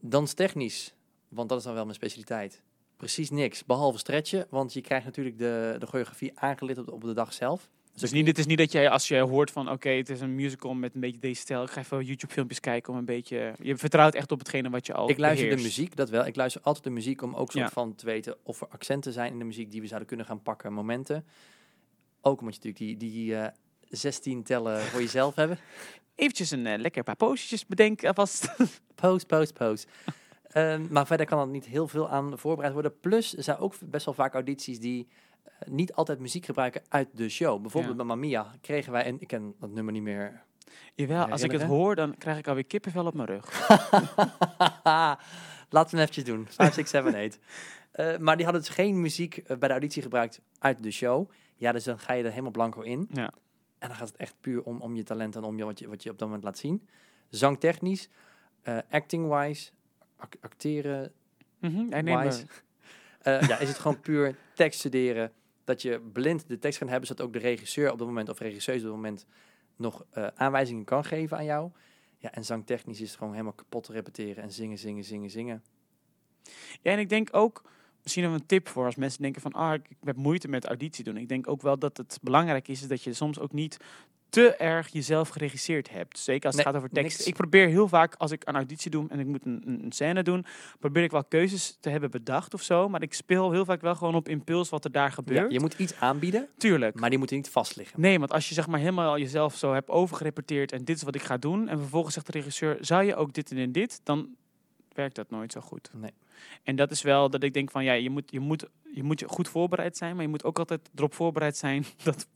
Danstechnisch, want dat is dan wel mijn specialiteit. Precies niks, behalve stretchen. Want je krijgt natuurlijk de, de choreografie aangeleerd op de, op de dag zelf. Dus niet, het is niet dat jij, als je hoort van, oké, het is een musical met een beetje deze stijl, ik ga even YouTube-filmpjes kijken om een beetje... Je vertrouwt echt op hetgene wat je al Ik luister de muziek, dat wel. Ik luister altijd de muziek om ook soort Ja. van te weten of er accenten zijn in de muziek die we zouden kunnen gaan pakken, momenten. Ook omdat je natuurlijk die, die eh 16 tellen voor jezelf hebben. Eventjes een eh, lekker paar postjes bedenken alvast. Post, post, post. Ehm, maar verder kan er niet heel veel aan voorbereid worden. Plus, er zijn ook best wel vaak audities die eh, niet altijd muziek gebruiken uit de show. Bijvoorbeeld Ja. bij Mamma Mia kregen wij, en ik ken dat nummer niet meer Jawel, als ik het hoor, dan krijg ik alweer kippenvel op mijn rug. Laten we hem eventjes doen. 5, 6, 7, 8. Eh, maar die hadden dus geen muziek eh, bij de auditie gebruikt uit de show. Ja, dus dan ga je er helemaal blanco in. Ja. En dan gaat het echt puur om, om je talent en om je, wat, je, wat je op dat moment laat zien. Zangtechnisch, eh, acting-wise, ac- acteren Mhm, wise. Eh, ja, is het gewoon puur tekst studeren. Dat je blind de tekst kan hebben, zodat ook de regisseur op dat moment, of regisseus op dat moment, nog eh, aanwijzingen kan geven aan jou. Ja, en zangtechnisch is het gewoon helemaal kapot te repeteren en zingen, zingen, zingen, zingen. Ja, en ik denk ook, misschien nog een tip voor als mensen denken van, ah, ik, heb moeite met auditie doen. Ik denk ook wel dat het belangrijk is, is dat je soms ook niet te erg jezelf geregisseerd hebt. Zeker als het Nee, gaat over tekst. niks. Ik probeer heel vaak, als ik een auditie doe en ik moet een, scène doen, probeer ik wel keuzes te hebben bedacht of zo. Maar ik speel heel vaak wel gewoon op impuls wat er daar Ja, gebeurt. je moet iets aanbieden, Tuurlijk. maar die moeten niet vast liggen. Nee, want als je zeg maar helemaal jezelf zo hebt overgerepeteerd en dit is wat ik ga doen, en vervolgens zegt de regisseur, zou je ook dit en dit, dan werkt dat nooit zo goed. Nee. En dat is wel dat ik denk van ja, je moet, je moet, je moet je goed voorbereid zijn, maar je moet ook altijd erop voorbereid zijn dat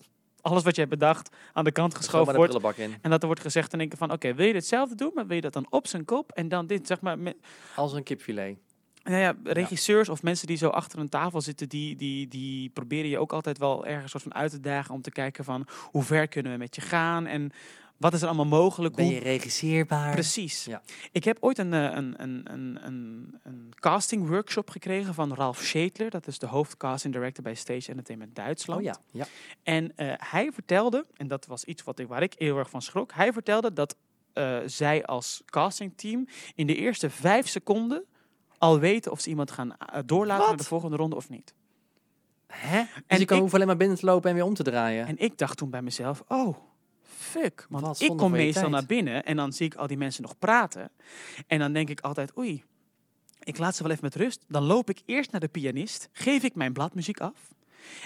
alles wat je hebt bedacht aan de kant geschoven wordt. En dat er wordt gezegd en denken van oké, wil je hetzelfde doen, maar wil je dat dan op zijn kop en dan dit, zeg maar, met, Als een kipfilet. nou ja, regisseurs of mensen die zo achter een tafel zitten, die, die, die proberen je ook altijd wel ergens soort van uit te dagen om te kijken van hoe ver kunnen we met je gaan. En Wat is er allemaal mogelijk? Ben je regisseerbaar? Precies. Ja. Ik heb ooit een, eh, een, een, een, een, een casting workshop gekregen van Ralf Schedler. Dat is de hoofdcasting director bij Stage Entertainment Duitsland. Oh ja, ja. En eh, hij vertelde, en dat was iets wat ik, waar ik heel erg van schrok. Hij vertelde dat eh, zij als castingteam in de eerste vijf seconden al weten of ze iemand gaan eh, doorlaten naar Wat? de volgende ronde of niet. Hè? Dus En je kan ik- hoeven alleen maar binnen te lopen en weer om te draaien. En ik dacht toen bij mezelf, oh, fuck. Want Wat ik kom meestal tijd. naar binnen en dan zie ik al die mensen nog praten. En dan denk ik altijd, oei, ik laat ze wel even met rust. Dan loop ik eerst naar de pianist, geef ik mijn bladmuziek af.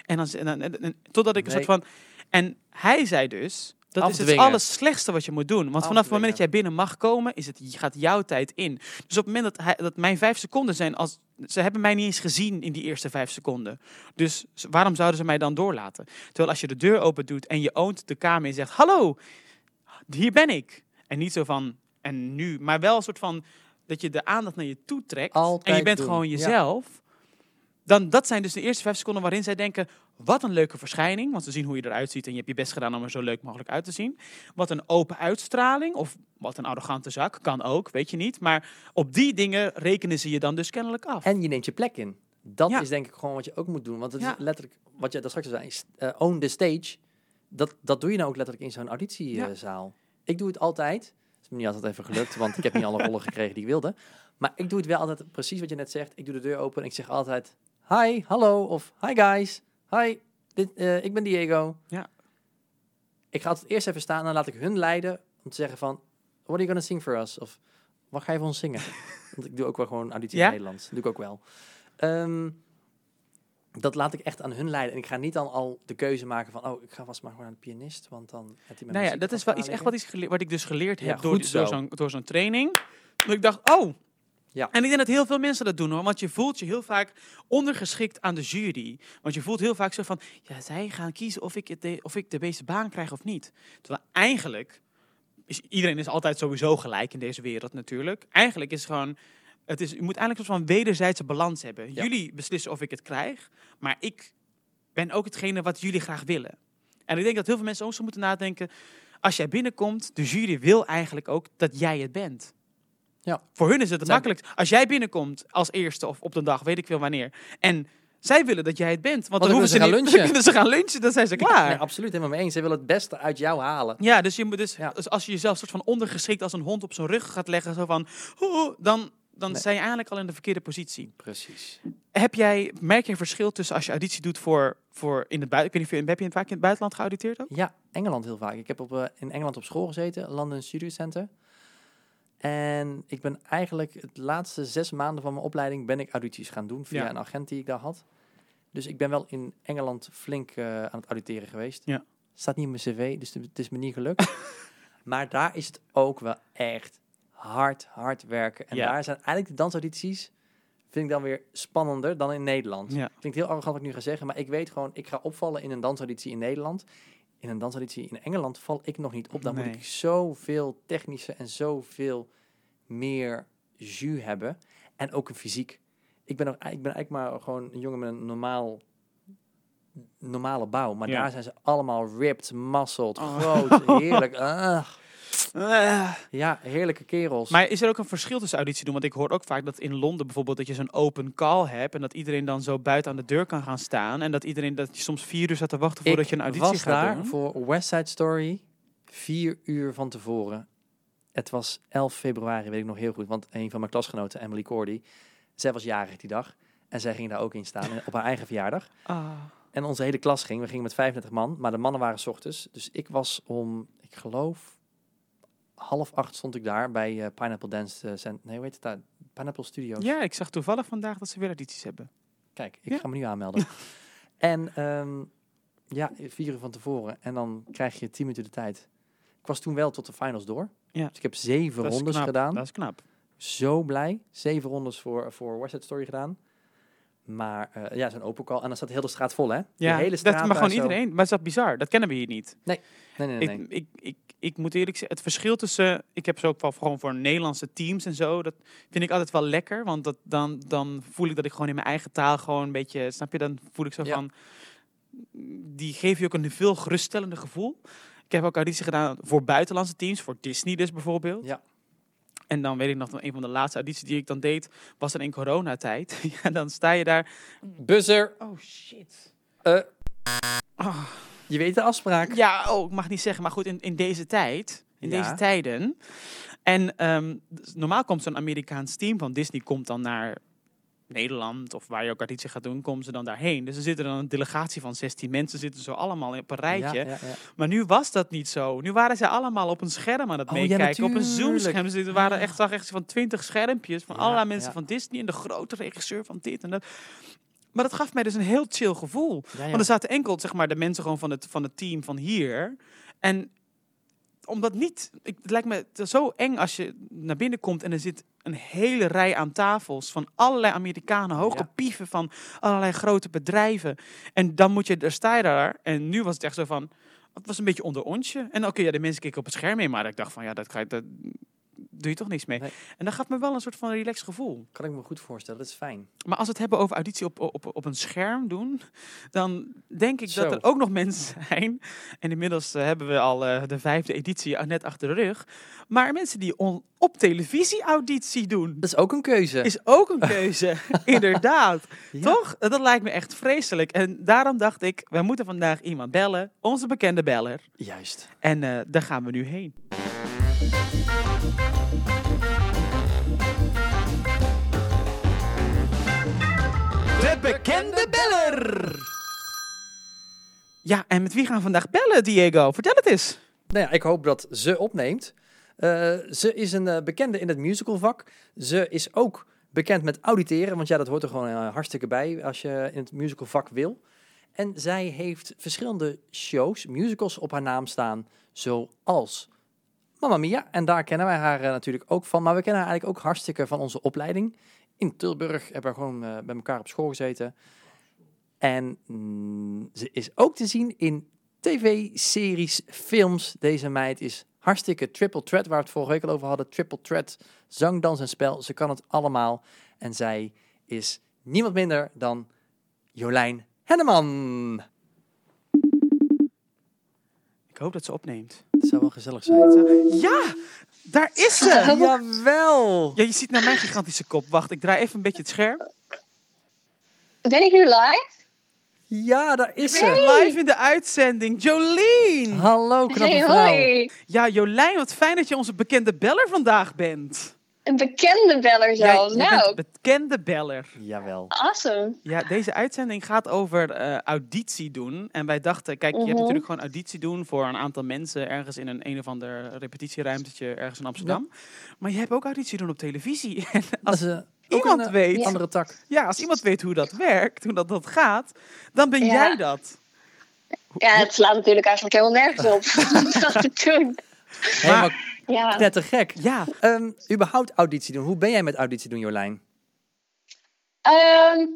En dan, en dan en- en- totdat ik een soort van... En hij zei dus, dat is het allerslechtste wat je moet doen. Want vanaf het moment dat jij binnen mag komen, is het, gaat jouw tijd in. Dus op het moment dat, hij, dat mijn vijf seconden zijn, als, ze hebben mij niet eens gezien in die eerste vijf seconden. Dus waarom zouden ze mij dan doorlaten? Terwijl als je de deur open doet en je oont de kamer en zegt, hallo, hier ben ik. En niet zo van, en nu, maar wel een soort van, dat je de aandacht naar je toe trekt. en je Altijd bent doen, gewoon ja. jezelf. Dan, dat zijn dus de eerste vijf seconden waarin zij denken, wat een leuke verschijning. Want ze zien hoe je eruit ziet en je hebt je best gedaan om er zo leuk mogelijk uit te zien. Wat een open uitstraling of wat een arrogante zak, kan ook, weet je niet. Maar op die dingen rekenen ze je dan dus kennelijk af. En je neemt je plek in. Dat Ja. is denk ik gewoon wat je ook moet doen. Want het Ja. is letterlijk, wat je daar straks zei, eh, own the stage. Dat, dat doe je nou ook letterlijk in zo'n Ja. auditiezaal. Ik doe het altijd. Het is me niet altijd even gelukt, want ik heb niet alle rollen gekregen die ik wilde. Maar ik doe het wel altijd precies wat je net zegt. Ik doe de deur open en ik zeg altijd, hi, hallo, of hi guys, hi, dit, eh, ik ben Diego. Ja. Ik ga altijd eerst even staan en dan laat ik hun leiden om te zeggen van, what are you gonna sing for us? Of, wat ga je voor ons zingen? Want ik doe ook wel gewoon auditie Ja? in Nederlands. Dat doe ik ook wel. Ehm, dat laat ik echt aan hun leiden. En ik ga niet dan al de keuze maken van, oh, ik ga vast maar gewoon aan de pianist, want dan heeft hij mijn Nou ja, dat is wel iets echt wat, ik gele- wat ik dus geleerd heb Ja, door zo'n door zo'n training. Dat ik dacht, oh. Ja. En ik denk dat heel veel mensen dat doen hoor. Want je voelt je heel vaak ondergeschikt aan de jury. Want je voelt heel vaak zo van, ja, zij gaan kiezen of ik, het de, of ik de beste baan krijg of niet. Terwijl eigenlijk, is, iedereen is altijd sowieso gelijk in deze wereld natuurlijk. Eigenlijk is het gewoon, het is, je moet eigenlijk een soort van wederzijdse balans hebben. Ja. Jullie beslissen of ik het krijg, maar ik ben ook hetgene wat jullie graag willen. En ik denk dat heel veel mensen ook zo moeten nadenken. Als jij binnenkomt, de jury wil eigenlijk ook dat jij het bent. Ja. Voor hun is het het Zijn-. Als jij binnenkomt als eerste of op de dag, weet ik veel wanneer. En zij willen dat jij het bent. Want dan dan hoeven ze, niet, gaan dan lunchen. kunnen ze gaan lunchen, dan zijn ze klaar. Nee, absoluut helemaal mee eens. Ze willen het beste uit jou halen. Ja, dus, je moet dus, Ja. dus als je jezelf soort van ondergeschikt als een hond op zijn rug gaat leggen, zo van, "Oh," dan, dan Nee. zijn je eigenlijk al in de verkeerde positie. Precies. Heb jij, merk je een verschil tussen als je auditie doet voor, voor in het buitenland? Ik weet niet, of je- heb je het vaak in het buitenland geauditeerd ook? Ja, Engeland heel vaak. Ik heb op, eh, in Engeland op school gezeten, London Studio Center. En ik ben eigenlijk het laatste zes maanden van mijn opleiding ben ik audities gaan doen via Ja. een agent die ik daar had. Dus ik ben wel in Engeland flink eh, aan het auditeren geweest. Ja. Staat niet op mijn cv, dus het is me niet gelukt. maar daar is het ook wel echt hard, hard werken. En Ja. daar zijn eigenlijk de dansaudities, vind ik dan weer spannender dan in Nederland. Ja. Klinkt heel arrogant wat ik nu ga zeggen, maar ik weet gewoon, ik ga opvallen in een dansauditie in Nederland. In een dansauditie in Engeland val ik nog niet op. Dan Nee. moet ik zoveel technische en zoveel meer jus hebben. En ook een fysiek. Ik ben, nog, ik ben eigenlijk maar gewoon een jongen met een normaal, normale bouw. Maar Ja. daar zijn ze allemaal ripped, muscled, Oh. groot, heerlijk. Ja, heerlijke kerels. Maar is er ook een verschil tussen auditie doen? Want ik hoor ook vaak dat in Londen bijvoorbeeld dat je zo'n open call hebt en dat iedereen dan zo buiten aan de deur kan gaan staan en dat iedereen dat je soms vier uur staat te wachten voordat je een auditie was gaat daar doen. voor West Side Story vier uur van tevoren. Het was 11 februari, weet ik nog heel goed. Want een van mijn klasgenoten, Emily Cordy, zij was jarig die dag. En zij ging daar ook in staan op haar eigen verjaardag. Ah. En onze hele klas ging. We gingen met 35 man, maar de mannen waren 's ochtends. Dus ik was om, ik geloof, half acht stond ik daar bij eh, Pineapple Dance eh, Center. Nee, heet het daar? Pineapple Studios. Ja, ik zag toevallig vandaag dat ze weer audities hebben. Kijk, ik Ja. ga me nu aanmelden. en ehm, ja, vier uur van tevoren. En dan krijg je tien minuten de tijd. Ik was toen wel tot de finals door. Ja. Dus ik heb zeven rondes knap. gedaan. Dat is knap. Zo blij. Zeven rondes voor, voor West Side Story gedaan. Maar eh, ja, zo'n open call. En dan staat heel de straat vol, hè? Ja, de hele dat, straat maar daar gewoon zo. iedereen. Maar is dat bizar? Dat kennen we hier niet. Nee, nee, nee. nee. Ik, ik, ik, ik moet eerlijk zeggen, het verschil tussen... Ik heb zo ook wel gewoon voor Nederlandse teams en zo. Dat vind ik altijd wel lekker. Want dat, dan, dan voel ik dat ik gewoon in mijn eigen taal gewoon een beetje... Snap je? Dan voel ik zo Ja. van... Die geven je ook een veel geruststellender gevoel. Ik heb ook auditie gedaan voor buitenlandse teams, voor Disney dus bijvoorbeeld. Ja. En dan weet ik nog, een van de laatste audities die ik dan deed, was dan in coronatijd. ja, dan sta je daar. Buzzer. Oh shit. Eh, Ah. je weet de afspraak. Ja, oh, ik mag niet zeggen, maar goed, in, in deze tijd, in Ja. deze tijden. En ehm, dus normaal komt zo'n Amerikaans team van Disney komt dan naar Nederland of waar je ook auditie gaat doen, komen ze dan daarheen. Dus er zitten dan een delegatie van 16 mensen, zitten zo allemaal op een rijtje. Ja, ja, ja. Maar nu was dat niet zo. Nu waren zij allemaal op een scherm aan het Oh, meekijken. op een. Zoom-scherm. Dus er waren echt, zag echt van 20 schermpjes van allerlei mensen van Disney en de grote regisseur van dit en dat. Maar dat gaf mij dus een heel chill gevoel. Want er zaten enkel zeg maar, de mensen gewoon van het, van het team van hier. En omdat niet, ik, het lijkt me zo eng als je naar binnen komt en er zit een hele rij aan tafels van allerlei Amerikanen, hoogopieven van allerlei grote bedrijven. En dan moet je, daar sta je daar. En nu was het echt zo van, het was een beetje onder onsje. En oké, ja, de mensen keken op het scherm mee, maar ik dacht van, ja, dat, ga je, dat doe je toch niks mee. Nee. En dat gaf me wel een soort van relaxed gevoel. Kan ik me goed voorstellen, dat is fijn. Maar als we het hebben over auditie op, op, op een scherm doen, dan denk ik Zo. dat er ook nog mensen zijn. En inmiddels eh, hebben we al eh, de vijfde editie net achter de rug. Maar mensen die on- op televisie auditie doen, Dat is ook een keuze. is ook een keuze. Inderdaad. Ja. Toch? Dat lijkt me echt vreselijk. En daarom dacht ik, wij moeten vandaag iemand bellen. Onze bekende beller. Juist. En eh, daar gaan we nu heen. De bekende beller! Ja, en met wie gaan we vandaag bellen, Diego? Vertel het eens. Nou ja, ik hoop dat ze opneemt. Eh, ze is een eh, bekende in het musicalvak. Ze is ook bekend met auditeren, want ja, dat hoort er gewoon eh, hartstikke bij als je in het musicalvak wil. En zij heeft verschillende shows, musicals op haar naam staan, zoals Mamma Mia. En daar kennen wij haar eh, natuurlijk ook van. Maar we kennen haar eigenlijk ook hartstikke van onze opleiding. In Tilburg hebben we gewoon eh, bij elkaar op school gezeten. En mm, ze is ook te zien in tv-series, films. Deze meid is hartstikke triple threat, waar we het vorige week al over hadden. Triple threat, zang, dans en spel. Ze kan het allemaal. En zij is niemand minder dan Jolijn Henneman. Ik hoop dat ze opneemt. Het zou wel gezellig zijn. Ja, daar is ze! Jawel! Ja, je ziet naar mijn gigantische kop. Wacht, ik draai even een beetje het scherm. Ben ik nu live? Ja, daar is ze. Live in de uitzending, Jolien! Hallo, knappe Hey, vrouw. hoi. Ja, Jolijn, wat fijn dat je onze bekende beller vandaag bent. Een bekende beller zo. Jij- jij nou, bekende beller. Jawel. awesome. Ja, deze uitzending gaat over eh, auditie doen. En wij dachten, kijk, je hebt Mhm. natuurlijk gewoon auditie doen voor een aantal mensen ergens in een een of ander repetitieruimtetje ergens in Amsterdam. Maar je hebt ook auditie doen op televisie. En Als ook iemand een eh, weet- andere tak. ja, als iemand weet hoe dat werkt, hoe dat, dat gaat, dan ben Ja. jij dat. Ja, het slaat natuurlijk eigenlijk helemaal nergens op. dat te doen. Helemaal Ja. knettergek. Ja, Ehm überhaupt auditie doen. Hoe ben jij met auditie doen, Jolijn? Ehm,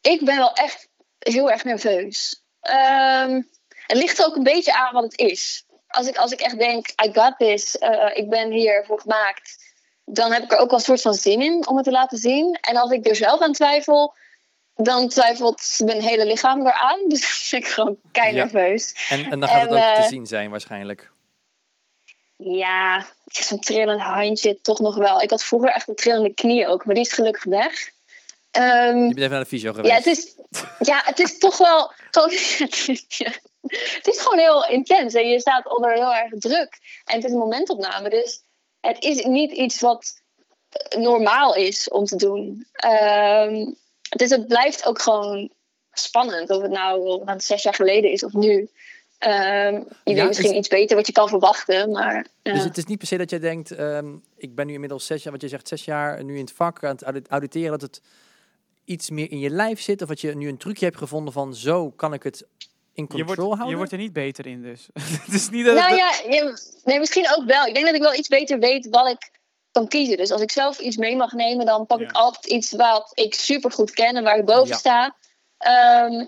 ik ben wel echt heel erg nerveus. Ehm, het ligt ook een beetje aan wat het is. Als ik, als ik echt denk, I got this, eh, ik ben hiervoor gemaakt, dan heb ik er ook wel een soort van zin in om het te laten zien. En als ik er zelf aan twijfel, dan twijfelt mijn hele lichaam eraan. Dus dan ben ik gewoon kei Ja. nerveus. En, en dan gaat het En, ook te eh, zien zijn waarschijnlijk. Ja, zo'n trillend handje toch nog wel. Ik had vroeger echt een trillende knie ook, maar die is gelukkig weg. Ehm, Je bent even naar de fysio geweest. ja, het is, ja, het is toch wel. Gewoon, ja, het is gewoon heel intens en je staat onder heel erg druk. En het is een momentopname, dus het is niet iets wat normaal is om te doen. Ehm, dus het blijft ook gewoon spannend, of het nou zes jaar geleden is of nu. Ehm, je Ja, weet misschien is- iets beter wat je kan verwachten, maar. ja. Dus het is niet per se dat jij denkt, ehm, ik ben nu inmiddels zes jaar, wat je zegt, zes jaar nu in het vak aan het audit- auditeren, dat het iets meer in je lijf zit, of dat je nu een trucje hebt gevonden van zo kan ik het in je control wordt, houden. je wordt er niet beter in dus. het is niet dat Nou ja, je- nee, misschien ook wel. Ik denk dat ik wel iets beter weet wat ik kan kiezen. Dus als ik zelf iets mee mag nemen, dan pak ik altijd iets wat ik super goed ken en waar ik boven Ja. sta. Ehm,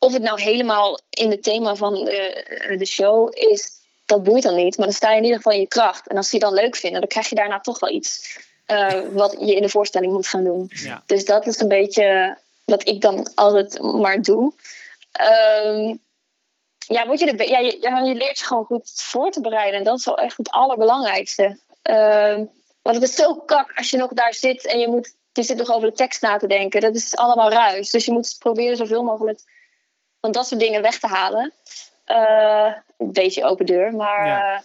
of het nou helemaal in het thema van de, de show is, dat boeit dan niet. Maar dan sta je in ieder geval in je kracht. En als ze je dan leuk vinden, dan krijg je daarna toch wel iets eh, wat je in de voorstelling moet gaan doen. Ja. Dus dat is een beetje wat ik dan altijd maar doe. Ehm, ja, word je, be- ja, je, leert je gewoon goed voor te bereiden. En dat is wel echt het allerbelangrijkste. Ehm, want het is zo kak als je nog daar zit en je, moet, je zit nog over de tekst na te denken. Dat is allemaal ruis. Dus je moet proberen zoveel mogelijk van dat soort dingen weg te halen. Eh, een beetje open deur, maar Ja.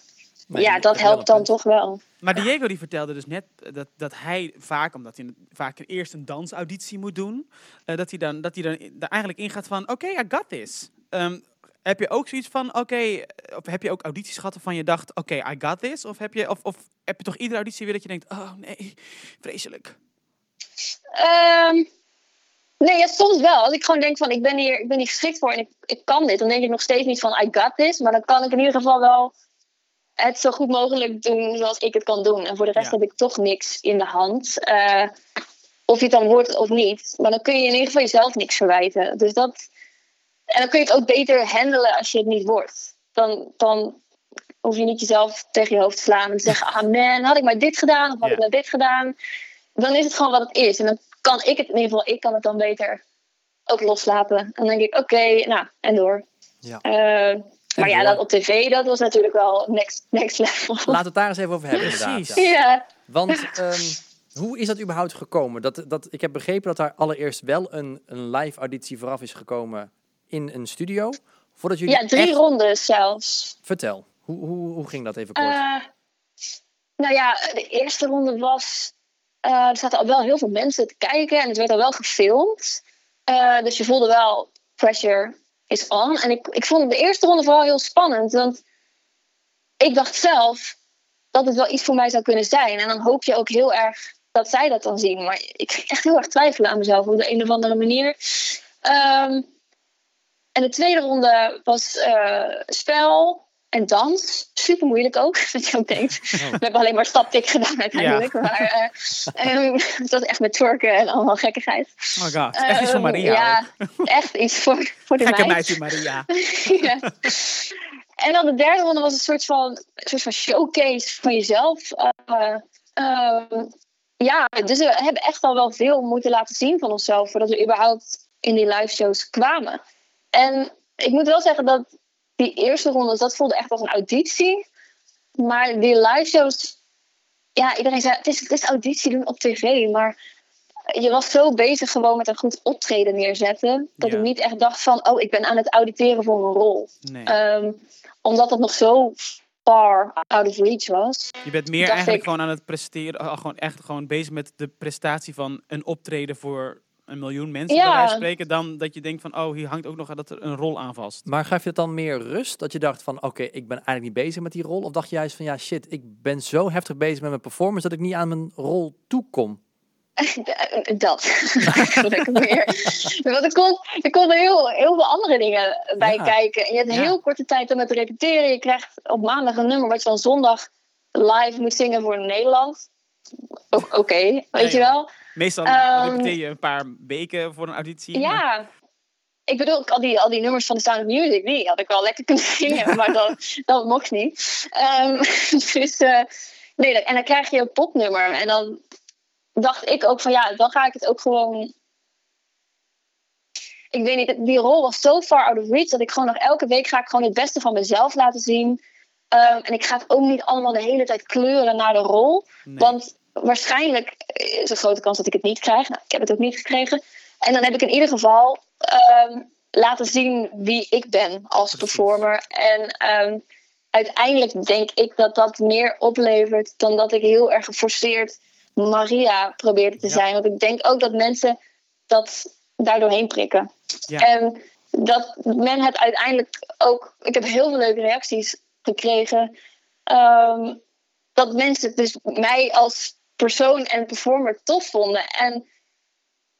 Nee, ja dat helpt dan toch wel. Maar Diego die vertelde dus net dat, dat hij vaak, omdat hij vaak eerst een dansauditie moet doen, eh, dat hij dan, dat hij dan eigenlijk ingaat van, oké, I got this. Ehm, heb je ook zoiets van, oké, eh, of heb je ook audities gehad waarvan je dacht, oké, I got this? Of heb, je, of, of heb je toch iedere auditie weer dat je denkt, oh nee, vreselijk. Ehm, nee, ja, soms wel. Als ik gewoon denk van ik ben hier, ik ben hier geschikt voor en ik, ik kan dit, dan denk ik nog steeds niet van I got this. Maar dan kan ik in ieder geval wel het zo goed mogelijk doen zoals ik het kan doen. En voor de rest Ja. heb ik toch niks in de hand. Eh, of je het dan wordt of niet. Maar dan kun je in ieder geval jezelf niks verwijten. Dus dat. En dan kun je het ook beter handelen als je het niet wordt. Dan, dan hoef je niet jezelf tegen je hoofd te slaan en te zeggen: Ah man, had ik maar dit gedaan of had Ja. ik maar dit gedaan. Dan is het gewoon wat het is. En dan kan ik het in ieder geval, ik kan het dan beter ook loslaten. En dan denk ik: Oké, nou, en door. Ja. Eh, maar ja, dat op tv, dat was natuurlijk wel next, next level. Laten we het daar eens even over hebben, inderdaad. Precies. ja. Want ehm, hoe is dat überhaupt gekomen? Dat, dat, ik heb begrepen dat daar allereerst wel een, een live auditie vooraf is gekomen in een studio. Voordat jullie ja, drie echt- rondes zelfs. Vertel, hoe, hoe, hoe ging dat even kort? Eh, nou ja, de eerste ronde was. Eh, er zaten al wel heel veel mensen te kijken en het werd al wel gefilmd. Eh, dus je voelde wel pressure is on. En ik, ik vond de eerste ronde vooral heel spannend. Want ik dacht zelf dat het wel iets voor mij zou kunnen zijn. En dan hoop je ook heel erg dat zij dat dan zien. Maar ik ging echt heel erg twijfelen aan mezelf op de een of andere manier. Ehm, en de tweede ronde was eh, spel en dans. Super moeilijk ook, dat je ook denkt. Oh. We hebben alleen maar staptik gedaan uiteindelijk. Maar eh, ehm, het was echt met twerken en allemaal gekkigheid. Oh my god, echt iets voor Ehm, Maria. Ja, echt iets voor, voor de Gekke meid. Maria. Ja. En dan de derde ronde was een soort van, een soort van showcase van jezelf. Eh, ehm, ja, dus we hebben echt al wel veel moeten laten zien van onszelf voordat we überhaupt in die live shows kwamen. En ik moet wel zeggen dat die eerste ronde, dat voelde echt als een auditie. Maar die live shows, ja, iedereen zei het is, het is auditie doen op tv, maar je was zo bezig gewoon met een goed optreden neerzetten. Dat Ja. ik niet echt dacht van, oh, ik ben aan het auditeren voor een rol. Nee. Ehm, omdat het nog zo far out of reach was. Je bent meer eigenlijk ik- gewoon aan het presteren, gewoon echt gewoon bezig met de prestatie van een optreden voor een miljoen mensen, Ja. bij spreken, dan dat je denkt van, oh, hier hangt ook nog dat er een rol aan vast. Maar gaf je het dan meer rust? Dat je dacht van, oké, ik ben eigenlijk niet bezig met die rol? Of dacht je juist van, ja shit, ik ben zo heftig bezig met mijn performance dat ik niet aan mijn rol toekom? dat. Gelukkig meer. Want er komt, er komen heel, heel veel andere dingen bij Ja. kijken. En je hebt Ja. heel korte tijd om het te repeteren. Je krijgt op maandag een nummer wat je dan zondag live moet zingen voor Nederland. Oké, weet Ja, je wel? Meestal Ehm, repeteer je een paar weken voor een auditie. maar- Ja. Ik bedoel, al die, al die nummers van The Sound of Music, die had ik wel lekker kunnen zingen, maar dat, dat mocht niet. Ehm, dus, eh, nee, en dan krijg je een popnummer. En dan dacht ik ook van, ja, dan ga ik het ook gewoon... Ik weet niet, die rol was zo far out of reach, dat ik gewoon nog elke week ga ik gewoon het beste van mezelf laten zien. Ehm, en ik ga het ook niet allemaal de hele tijd kleuren naar de rol. Nee. Want waarschijnlijk is een grote kans dat ik het niet krijg. Nou, ik heb het ook niet gekregen. En dan heb ik in ieder geval ehm, laten zien wie ik ben als performer. En ehm, uiteindelijk denk ik dat dat meer oplevert dan dat ik heel erg geforceerd Maria probeerde te Ja. zijn. Want ik denk ook dat mensen dat daardoor heen prikken. Ja. En dat men het uiteindelijk ook. Ik heb heel veel leuke reacties gekregen. ehm, dat mensen dus mij als persoon en performer tof vonden. En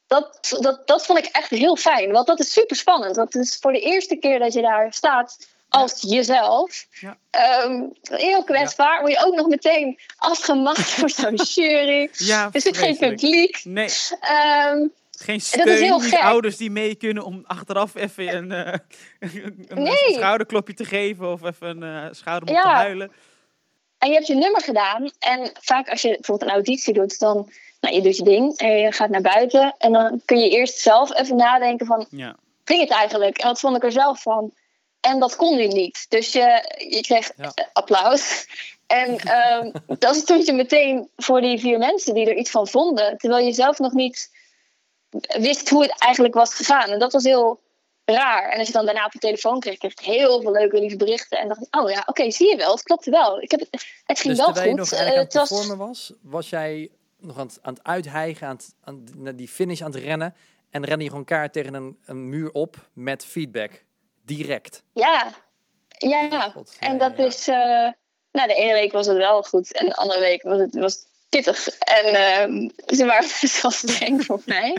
dat, dat, dat vond ik echt heel fijn. Want dat is super spannend. Want het is voor de eerste keer dat je daar staat als jezelf. Ja. Ehm, heel kwetsbaar. Word je ook nog meteen afgemacht door zo'n jury. Ja, Er zit geen publiek. Nee, Ehm, geen is steun, heel gek. ouders die mee kunnen om achteraf even een, eh, een Nee. schouderklopje te geven of even een eh schouder te Ja. huilen. En je hebt je nummer gedaan. En vaak als je bijvoorbeeld een auditie doet, dan nou, je doet je ding en je gaat naar buiten. En dan kun je eerst zelf even nadenken van, Ja. ging het eigenlijk? En wat vond ik er zelf van? En dat kon nu niet. Dus je, je kreeg Ja. applaus. En ehm, dan stond je meteen voor die vier mensen die er iets van vonden. Terwijl je zelf nog niet wist hoe het eigenlijk was gegaan. En dat was heel raar. En als je dan daarna op je telefoon kreeg, kreeg je heel veel leuke lieve berichten. En dacht ik, oh ja, oké, zie je wel, het klopte wel. Ik heb het, het ging Dus wel je goed. nog Eh, aan het was, performen was, was jij nog aan het, aan het uithijgen, aan, het, aan naar die finish aan het rennen. En rende je gewoon kaart tegen een, een muur op met feedback. Direct. ja, ja. God, En dat ja. is, eh, nou, de ene week was het wel goed en de andere week was het was pittig. En ehm, ze waren best wel streng voor mij.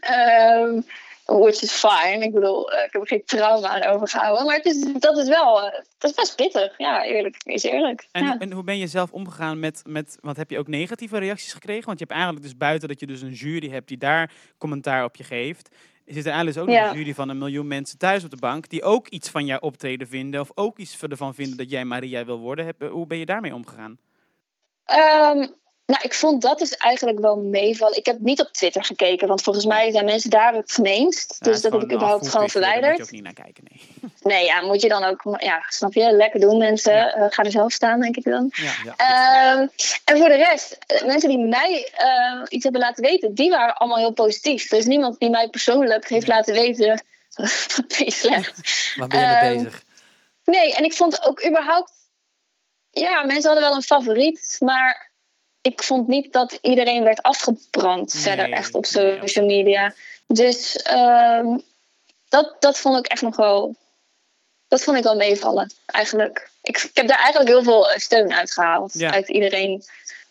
Ehm, which is fine. Ik bedoel, eh, ik heb er geen trauma aan overgehouden. Maar het is, dat is wel, eh, dat is best pittig. Ja, eerlijk is eerlijk. En, ja. en hoe ben je zelf omgegaan met, met, want heb je ook negatieve reacties gekregen? Want je hebt eigenlijk dus buiten dat je dus een jury hebt die daar commentaar op je geeft. Zit er eigenlijk dus ook nog Ja. een jury van een miljoen mensen thuis op de bank die ook iets van jouw optreden vinden of ook iets ervan vinden dat jij Maria wil worden. Hoe ben je daarmee omgegaan? Ehm, nou, ik vond dat dus eigenlijk wel meevallen. Ik heb niet op Twitter gekeken, want volgens mij zijn mensen daar het gemeenst. Ja, dus dat heb ik überhaupt gewoon verwijderd. Daar moet je ook niet naar kijken, nee. Nee, ja, moet je dan ook, ja, snap je, lekker doen mensen. Ja. Eh, ga er zelf staan, denk ik dan. Ja. Ehm, en voor de rest, eh, mensen die mij eh, iets hebben laten weten, die waren allemaal heel positief. Er is niemand die mij persoonlijk heeft laten weten, wat ben je slecht. Waar ben je mee Ehm, bezig? Nee, en ik vond ook überhaupt, ja, mensen hadden wel een favoriet, maar ik vond niet dat iedereen werd afgebrand Nee, verder echt op nee, social media. Dus ehm, dat, dat vond ik echt nog wel, dat vond ik wel meevallen eigenlijk. Ik, ik heb daar eigenlijk heel veel eh, steun uit gehaald, Ja. uit iedereen.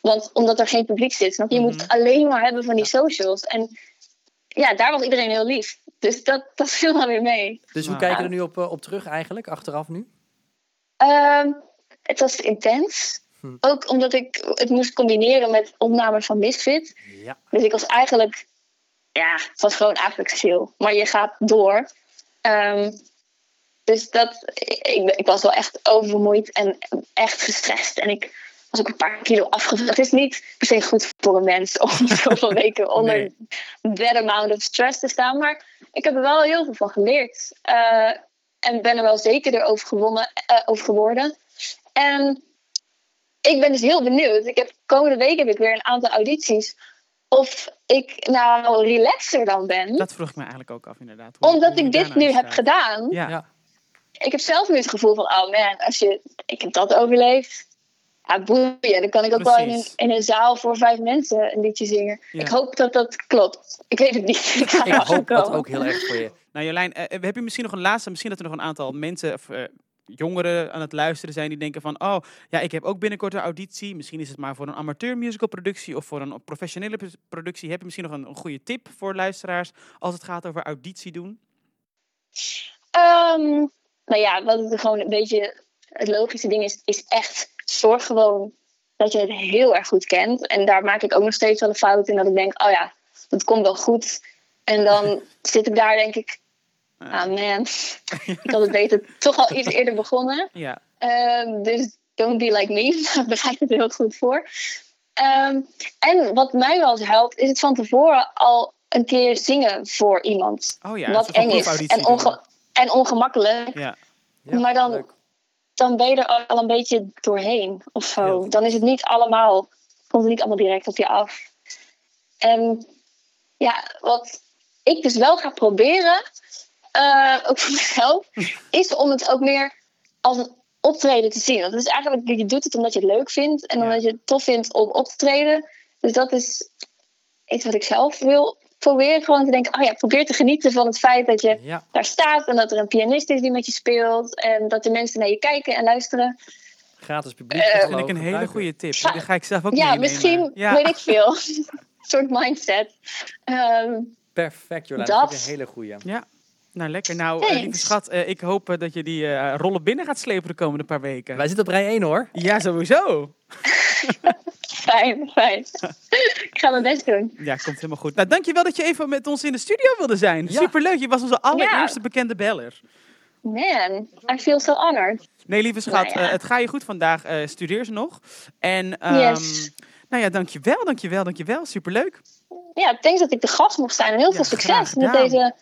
Want omdat er geen publiek zit, snap je? Je moet Mhm. het alleen maar hebben van die socials. En ja, daar was iedereen heel lief. Dus dat, dat viel wel weer mee. Dus hoe Nou. kijk je er nu op, eh, op terug eigenlijk, achteraf nu? Ehm, het was intens. Hm. Ook omdat ik het moest combineren met opnames van Misfit. Ja. Dus ik was eigenlijk... Ja, het was gewoon eigenlijk. Maar je gaat door. Ehm, dus dat... Ik, ik, was wel echt oververmoeid en echt gestrest. En ik was ook een paar kilo afgevallen. Het is niet per se goed voor een mens om zoveel weken onder Nee. that amount of stress te staan. Maar ik heb er wel heel veel van geleerd. Eh, en ben er wel zekerder over, gewonnen, eh, over geworden. En ik ben dus heel benieuwd. Ik heb, komende week heb ik weer een aantal audities. Of ik nou relaxer dan ben. Dat vroeg ik me eigenlijk ook af, inderdaad. Hoe- omdat hoe ik dit nu heb gedaan. Ja. Ja. Ik heb zelf nu het gevoel van, oh man, als je, ik heb dat overleefd. Ja, boeien. Dan kan ik ook wel in een, in een zaal voor vijf mensen een liedje zingen. Ja. Ik hoop dat dat klopt. Ik weet het niet. Ik, ga Ik hoop dat ook heel erg voor je. Nou Jolijn, eh, heb je misschien nog een laatste, misschien dat er nog een aantal mensen of eh, jongeren aan het luisteren zijn die denken van, oh ja, ik heb ook binnenkort een auditie. Misschien is het maar voor een amateur musical productie of voor een professionele pr- productie. Heb je misschien nog een, een goede tip voor luisteraars als het gaat over auditie doen? Ehm, nou ja, wat het gewoon een beetje het logische ding is, is echt zorg gewoon dat je het heel erg goed kent. En daar maak ik ook nog steeds wel een fout in dat ik denk, oh ja, dat komt wel goed. En dan zit ik daar denk ik, Man, ik had het beter toch al iets eerder begonnen. ja, Ehm, dus don't be like me. Daar bereid ik het heel goed voor. Ehm, en wat mij wel eens helpt, is het van tevoren al een keer zingen voor iemand. oh ja, wat eng is en, onge- en ongemakkelijk. Ja, Ja, Maar dan- leuk. Dan ben je er al een beetje doorheen of zo. Dan is het niet allemaal, komt het niet allemaal direct op je af. En ja, wat ik dus wel ga proberen, eh, ook voor mezelf, is om het ook meer als een optreden te zien. Want het is eigenlijk, je doet het omdat je het leuk vindt en Ja. omdat je het tof vindt om op te treden. Dus dat is iets wat ik zelf wil proberen. Gewoon te denken, oh ja, probeer te genieten van het feit dat je Ja, daar staat en dat er een pianist is die met je speelt en dat de mensen naar je kijken en luisteren. gratis publiek. Eh, dat vind ik een hele goede tip. Ja. Die ga ik zelf ook ja, meenemen. misschien Ja. weet ik veel. een soort mindset. Ehm, Perfect, Jolijn. Dat. Dat vind ik een hele goeie. Ja, nou lekker. Nou, eh, lieve schat, eh, ik hoop eh, dat je die eh, rollen binnen gaat slepen de komende paar weken. Wij zitten op rij 1 hoor. Ja, sowieso. fijn, fijn. ik ga mijn best doen. Ja, komt helemaal goed. Nou, dankjewel dat je even met ons in de studio wilde zijn. Ja. Superleuk. Je was onze allereerste bekende beller. Man, I feel so honored. Nee, lieve schat, Nou ja. het ga je goed vandaag. eh studeer ze nog. En, ehm, Yes. nou ja, dankjewel, dankjewel, dankjewel. Superleuk. Ja, thanks dat ik de gast mocht zijn en heel Ja, veel succes met deze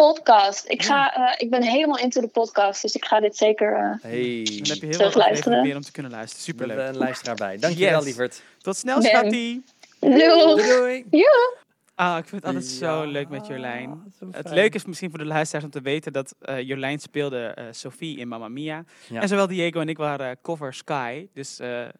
podcast. Ik, ga, eh, ik ben helemaal into de podcast, dus ik ga dit zeker... eh, Hey. Dan heb je heel Terug wat afleveringen luisteren. meer om te kunnen luisteren. We hebben Superleuk. een luisteraar bij. Dankjewel, Yes. lieverd. Tot snel, Ben. schattie. doei! Doei, doei. Ah, ik vind het altijd zo leuk met Jolijn. Het leuke is misschien voor de luisteraars om te weten dat eh, Jolijn speelde eh, Sophie in Mamma Mia. Ja. En zowel Diego en ik waren eh, cover Sky. Dus eh, We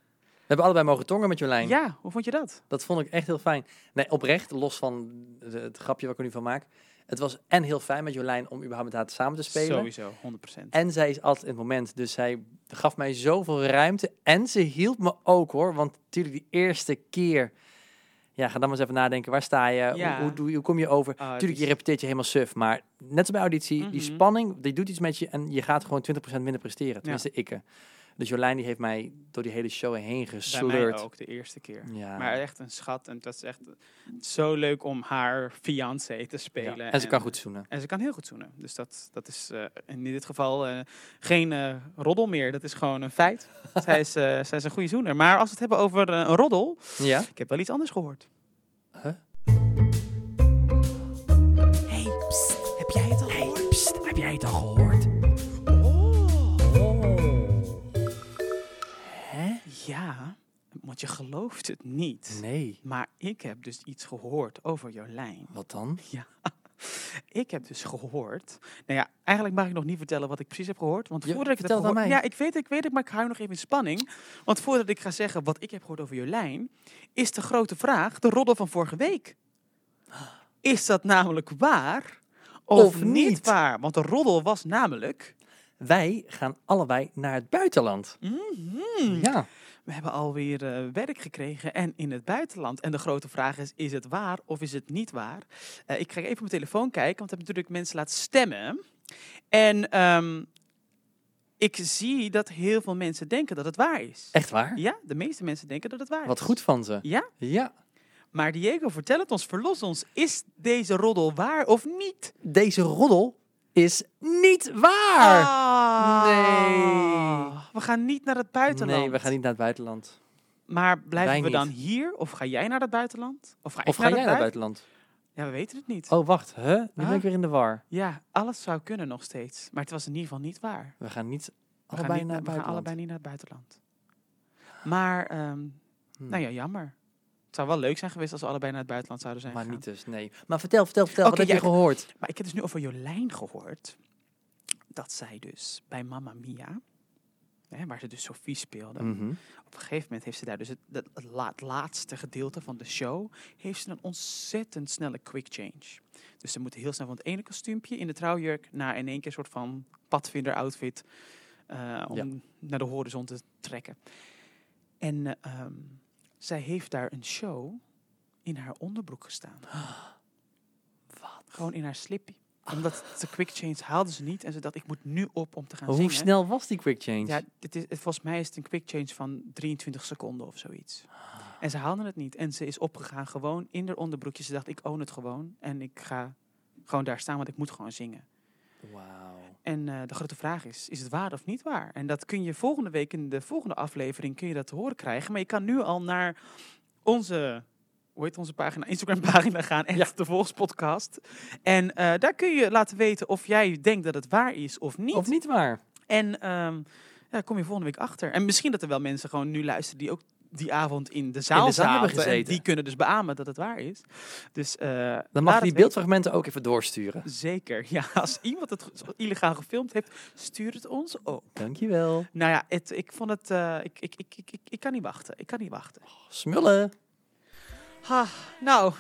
hebben allebei mogen tongen met Jolijn. ja, hoe vond je dat? Dat vond ik echt heel fijn. Nee, oprecht, los van de- het grapje wat ik er nu van maak. Het was en heel fijn met Jolijn om überhaupt met haar samen te spelen. Sowieso, 100%. En zij is altijd in het moment. Dus zij gaf mij zoveel ruimte. En ze hielp me ook hoor. Want natuurlijk die eerste keer. Ja, ga dan maar eens even nadenken. Waar sta je? Ja. Hoe, hoe, kom je over? Het Natuurlijk, is- je repeteert je helemaal suf. Maar net als bij auditie, die Mhm. spanning, die doet iets met je. En je gaat gewoon 20% minder presteren. Tenminste, ik. Dus Jolijn die heeft mij door die hele show heen Bij mij gesleurd. ook, de eerste keer. Ja. Maar echt een schat. En het was echt zo leuk om haar fiancé te Ja. spelen. En ze kan goed zoenen. En ze kan heel goed zoenen. Dus dat, dat is eh, in dit geval eh, geen eh, roddel meer. Dat is gewoon een feit. zij, is, zij is een goede zoener. Maar als we het hebben over een roddel. Ja? Ik heb wel iets anders gehoord. Huh? Hey, heb jij het al gehoord? heb jij het al gehoord? Ja, want je gelooft het niet. Nee. Maar ik heb dus iets gehoord over Jolijn. Wat dan? Ja. Ik heb dus gehoord. Nou ja, eigenlijk mag ik nog niet vertellen wat ik precies heb gehoord. Want Je- voordat ik het vertel aan mij. Ja, ik weet, het, ik weet het, maar ik hou nog even in spanning. Want voordat ik ga zeggen wat ik heb gehoord over Jolijn, is de grote vraag: de roddel van vorige week. Is dat namelijk waar? Of, Of niet niet? waar? Want de roddel was namelijk. Wij gaan allebei naar het buitenland. mhm, Ja. We hebben alweer eh werk gekregen en in het buitenland. En de grote vraag is, is het waar of is het niet waar? Eh, ik ga even op mijn telefoon kijken, want ik heb natuurlijk mensen laten stemmen. En ehm, ik zie dat heel veel mensen denken dat het waar is. Echt waar? Ja, de meeste mensen denken dat het waar Wat is. goed van ze. Ja, Ja. maar Diego, vertel het ons, verlos ons. Is deze roddel waar of niet? Deze roddel is niet waar. Ah, Nee. We gaan niet naar het buitenland. Nee, we gaan niet naar het buitenland. Maar blijven Wij we dan niet. hier? Of ga jij naar het buitenland? Of ga, ik Of ga naar jij het naar het buiten- buitenland? Ja, we weten het niet. Oh, wacht. Huh? Nu ben Ah. ik weer in de war. Ja, alles zou kunnen nog steeds. Maar het was in ieder geval niet waar. We gaan niet We, gaan, allebei niet, naar het we gaan buitenland. allebei niet naar het buitenland. Maar, ehm, Hm. nou ja, jammer. Het zou wel leuk zijn geweest als we allebei naar het buitenland zouden zijn Maar gegaan. niet dus, nee. Maar vertel, vertel, vertel. Oké, wat heb ja, je gehoord? Maar ik heb dus nu over Jolijn gehoord. Dat zij dus bij Mamma Mia, hè, waar ze dus Sophie speelde. Mhm. Op een gegeven moment heeft ze daar dus het, het, het la- het laatste gedeelte van de show, heeft ze een ontzettend snelle quick change. Dus ze moet heel snel van het ene kostuumpje in de trouwjurk naar in één keer een soort van padvinder outfit eh, om Ja. naar de horizon te trekken. En eh, ehm, zij heeft daar een show in haar onderbroek gestaan. Wat? Gewoon in haar slippy. Omdat de quick change haalde ze niet en ze dacht ik moet nu op om te gaan Hoe zingen. snel was die quick change? Ja, dit is, het- volgens mij is het een quick change van 23 seconden of zoiets. En ze haalde het niet. En ze is opgegaan gewoon in haar onderbroekje. Ze dacht, ik own het gewoon. En ik ga gewoon daar staan, want ik moet gewoon zingen. Wauw. En eh, de grote vraag is, is het waar of niet waar? En dat kun je volgende week in de volgende aflevering kun je dat te horen krijgen. Maar je kan nu al naar onze, hoe heet onze pagina? Instagram pagina gaan. En de Volgspodcast. En eh, daar kun je laten weten of jij denkt dat het waar is of niet. Of niet waar? En ehm ja, kom je volgende week achter. En misschien dat er wel mensen gewoon nu luisteren die ook die avond in de zaal, de zaal hebben zaten. En gezeten. die kunnen dus beamen dat het waar is. Dus eh, Dan mag je die beeldfragmenten ook even doorsturen. Zeker. Ja, als iemand het illegaal gefilmd heeft, stuur het ons op. Dankjewel. Nou ja, het, ik vond het. eh, ik, ik, ik, ik, ik, ik kan niet wachten. Ik kan niet wachten. Smullen. Ha, nou,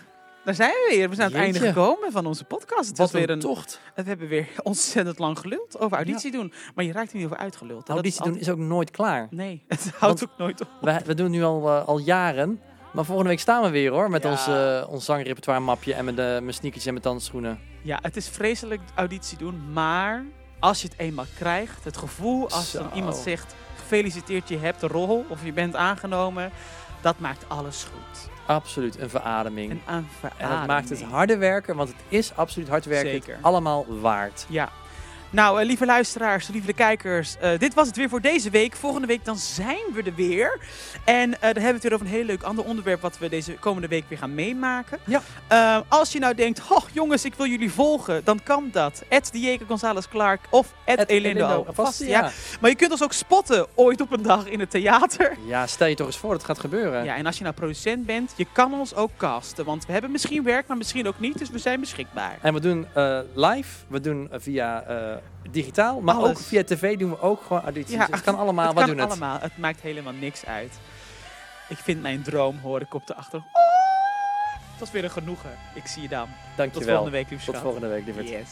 daar zijn we weer. We zijn aan het einde gekomen van onze podcast. Het Wat was weer een tocht. We hebben weer ontzettend lang geluld over auditie doen. Maar je raakt er niet over uitgeluld. Auditie doen is ook nooit klaar. Nee, het houdt Want- ook nooit op. We, we doen nu al, eh, al jaren. Maar volgende week staan we weer hoor. Met Ja. ons, eh, ons zangrepertoire mapje en met de, mijn sneakers en mijn dansschoenen. Ja, het is vreselijk auditie doen, maar als je het eenmaal krijgt, het gevoel als dan iemand zegt gefeliciteerd, je hebt de rol of je bent aangenomen, dat maakt alles goed. Absoluut, een verademing. En aan en het maakt het harder werken, want het is absoluut hard werken. Zeker. Allemaal waard. Ja. Nou, eh, lieve luisteraars, lieve kijkers, eh, dit was het weer voor deze week. Volgende week dan zijn we er weer. En eh, dan hebben we het weer over een heel leuk ander onderwerp wat we deze komende week weer gaan meemaken. Ja. Als je nou denkt, oh jongens, ik wil jullie volgen, dan kan dat. Ed Diego González Clark of Ed Elindo. Alvast, Ja. Maar je kunt ons ook spotten ooit op een dag in het theater. Ja, stel je toch eens voor dat het gaat gebeuren. Ja, en als je nou producent bent, je kan ons ook casten. Want we hebben misschien werk, maar misschien ook niet. Dus we zijn beschikbaar. En we doen live, we doen via digitaal, maar Alles. ook via tv doen we ook gewoon audities. Ja, het kan allemaal, het kan doen het. allemaal. Het maakt helemaal niks uit. Ik vind mijn droom, hoor ik op de achtergrond. Dat was weer een genoegen. Ik zie je dan. Tot Dankjewel. volgende week, lieve Tot volgende week, lieverd. Yes.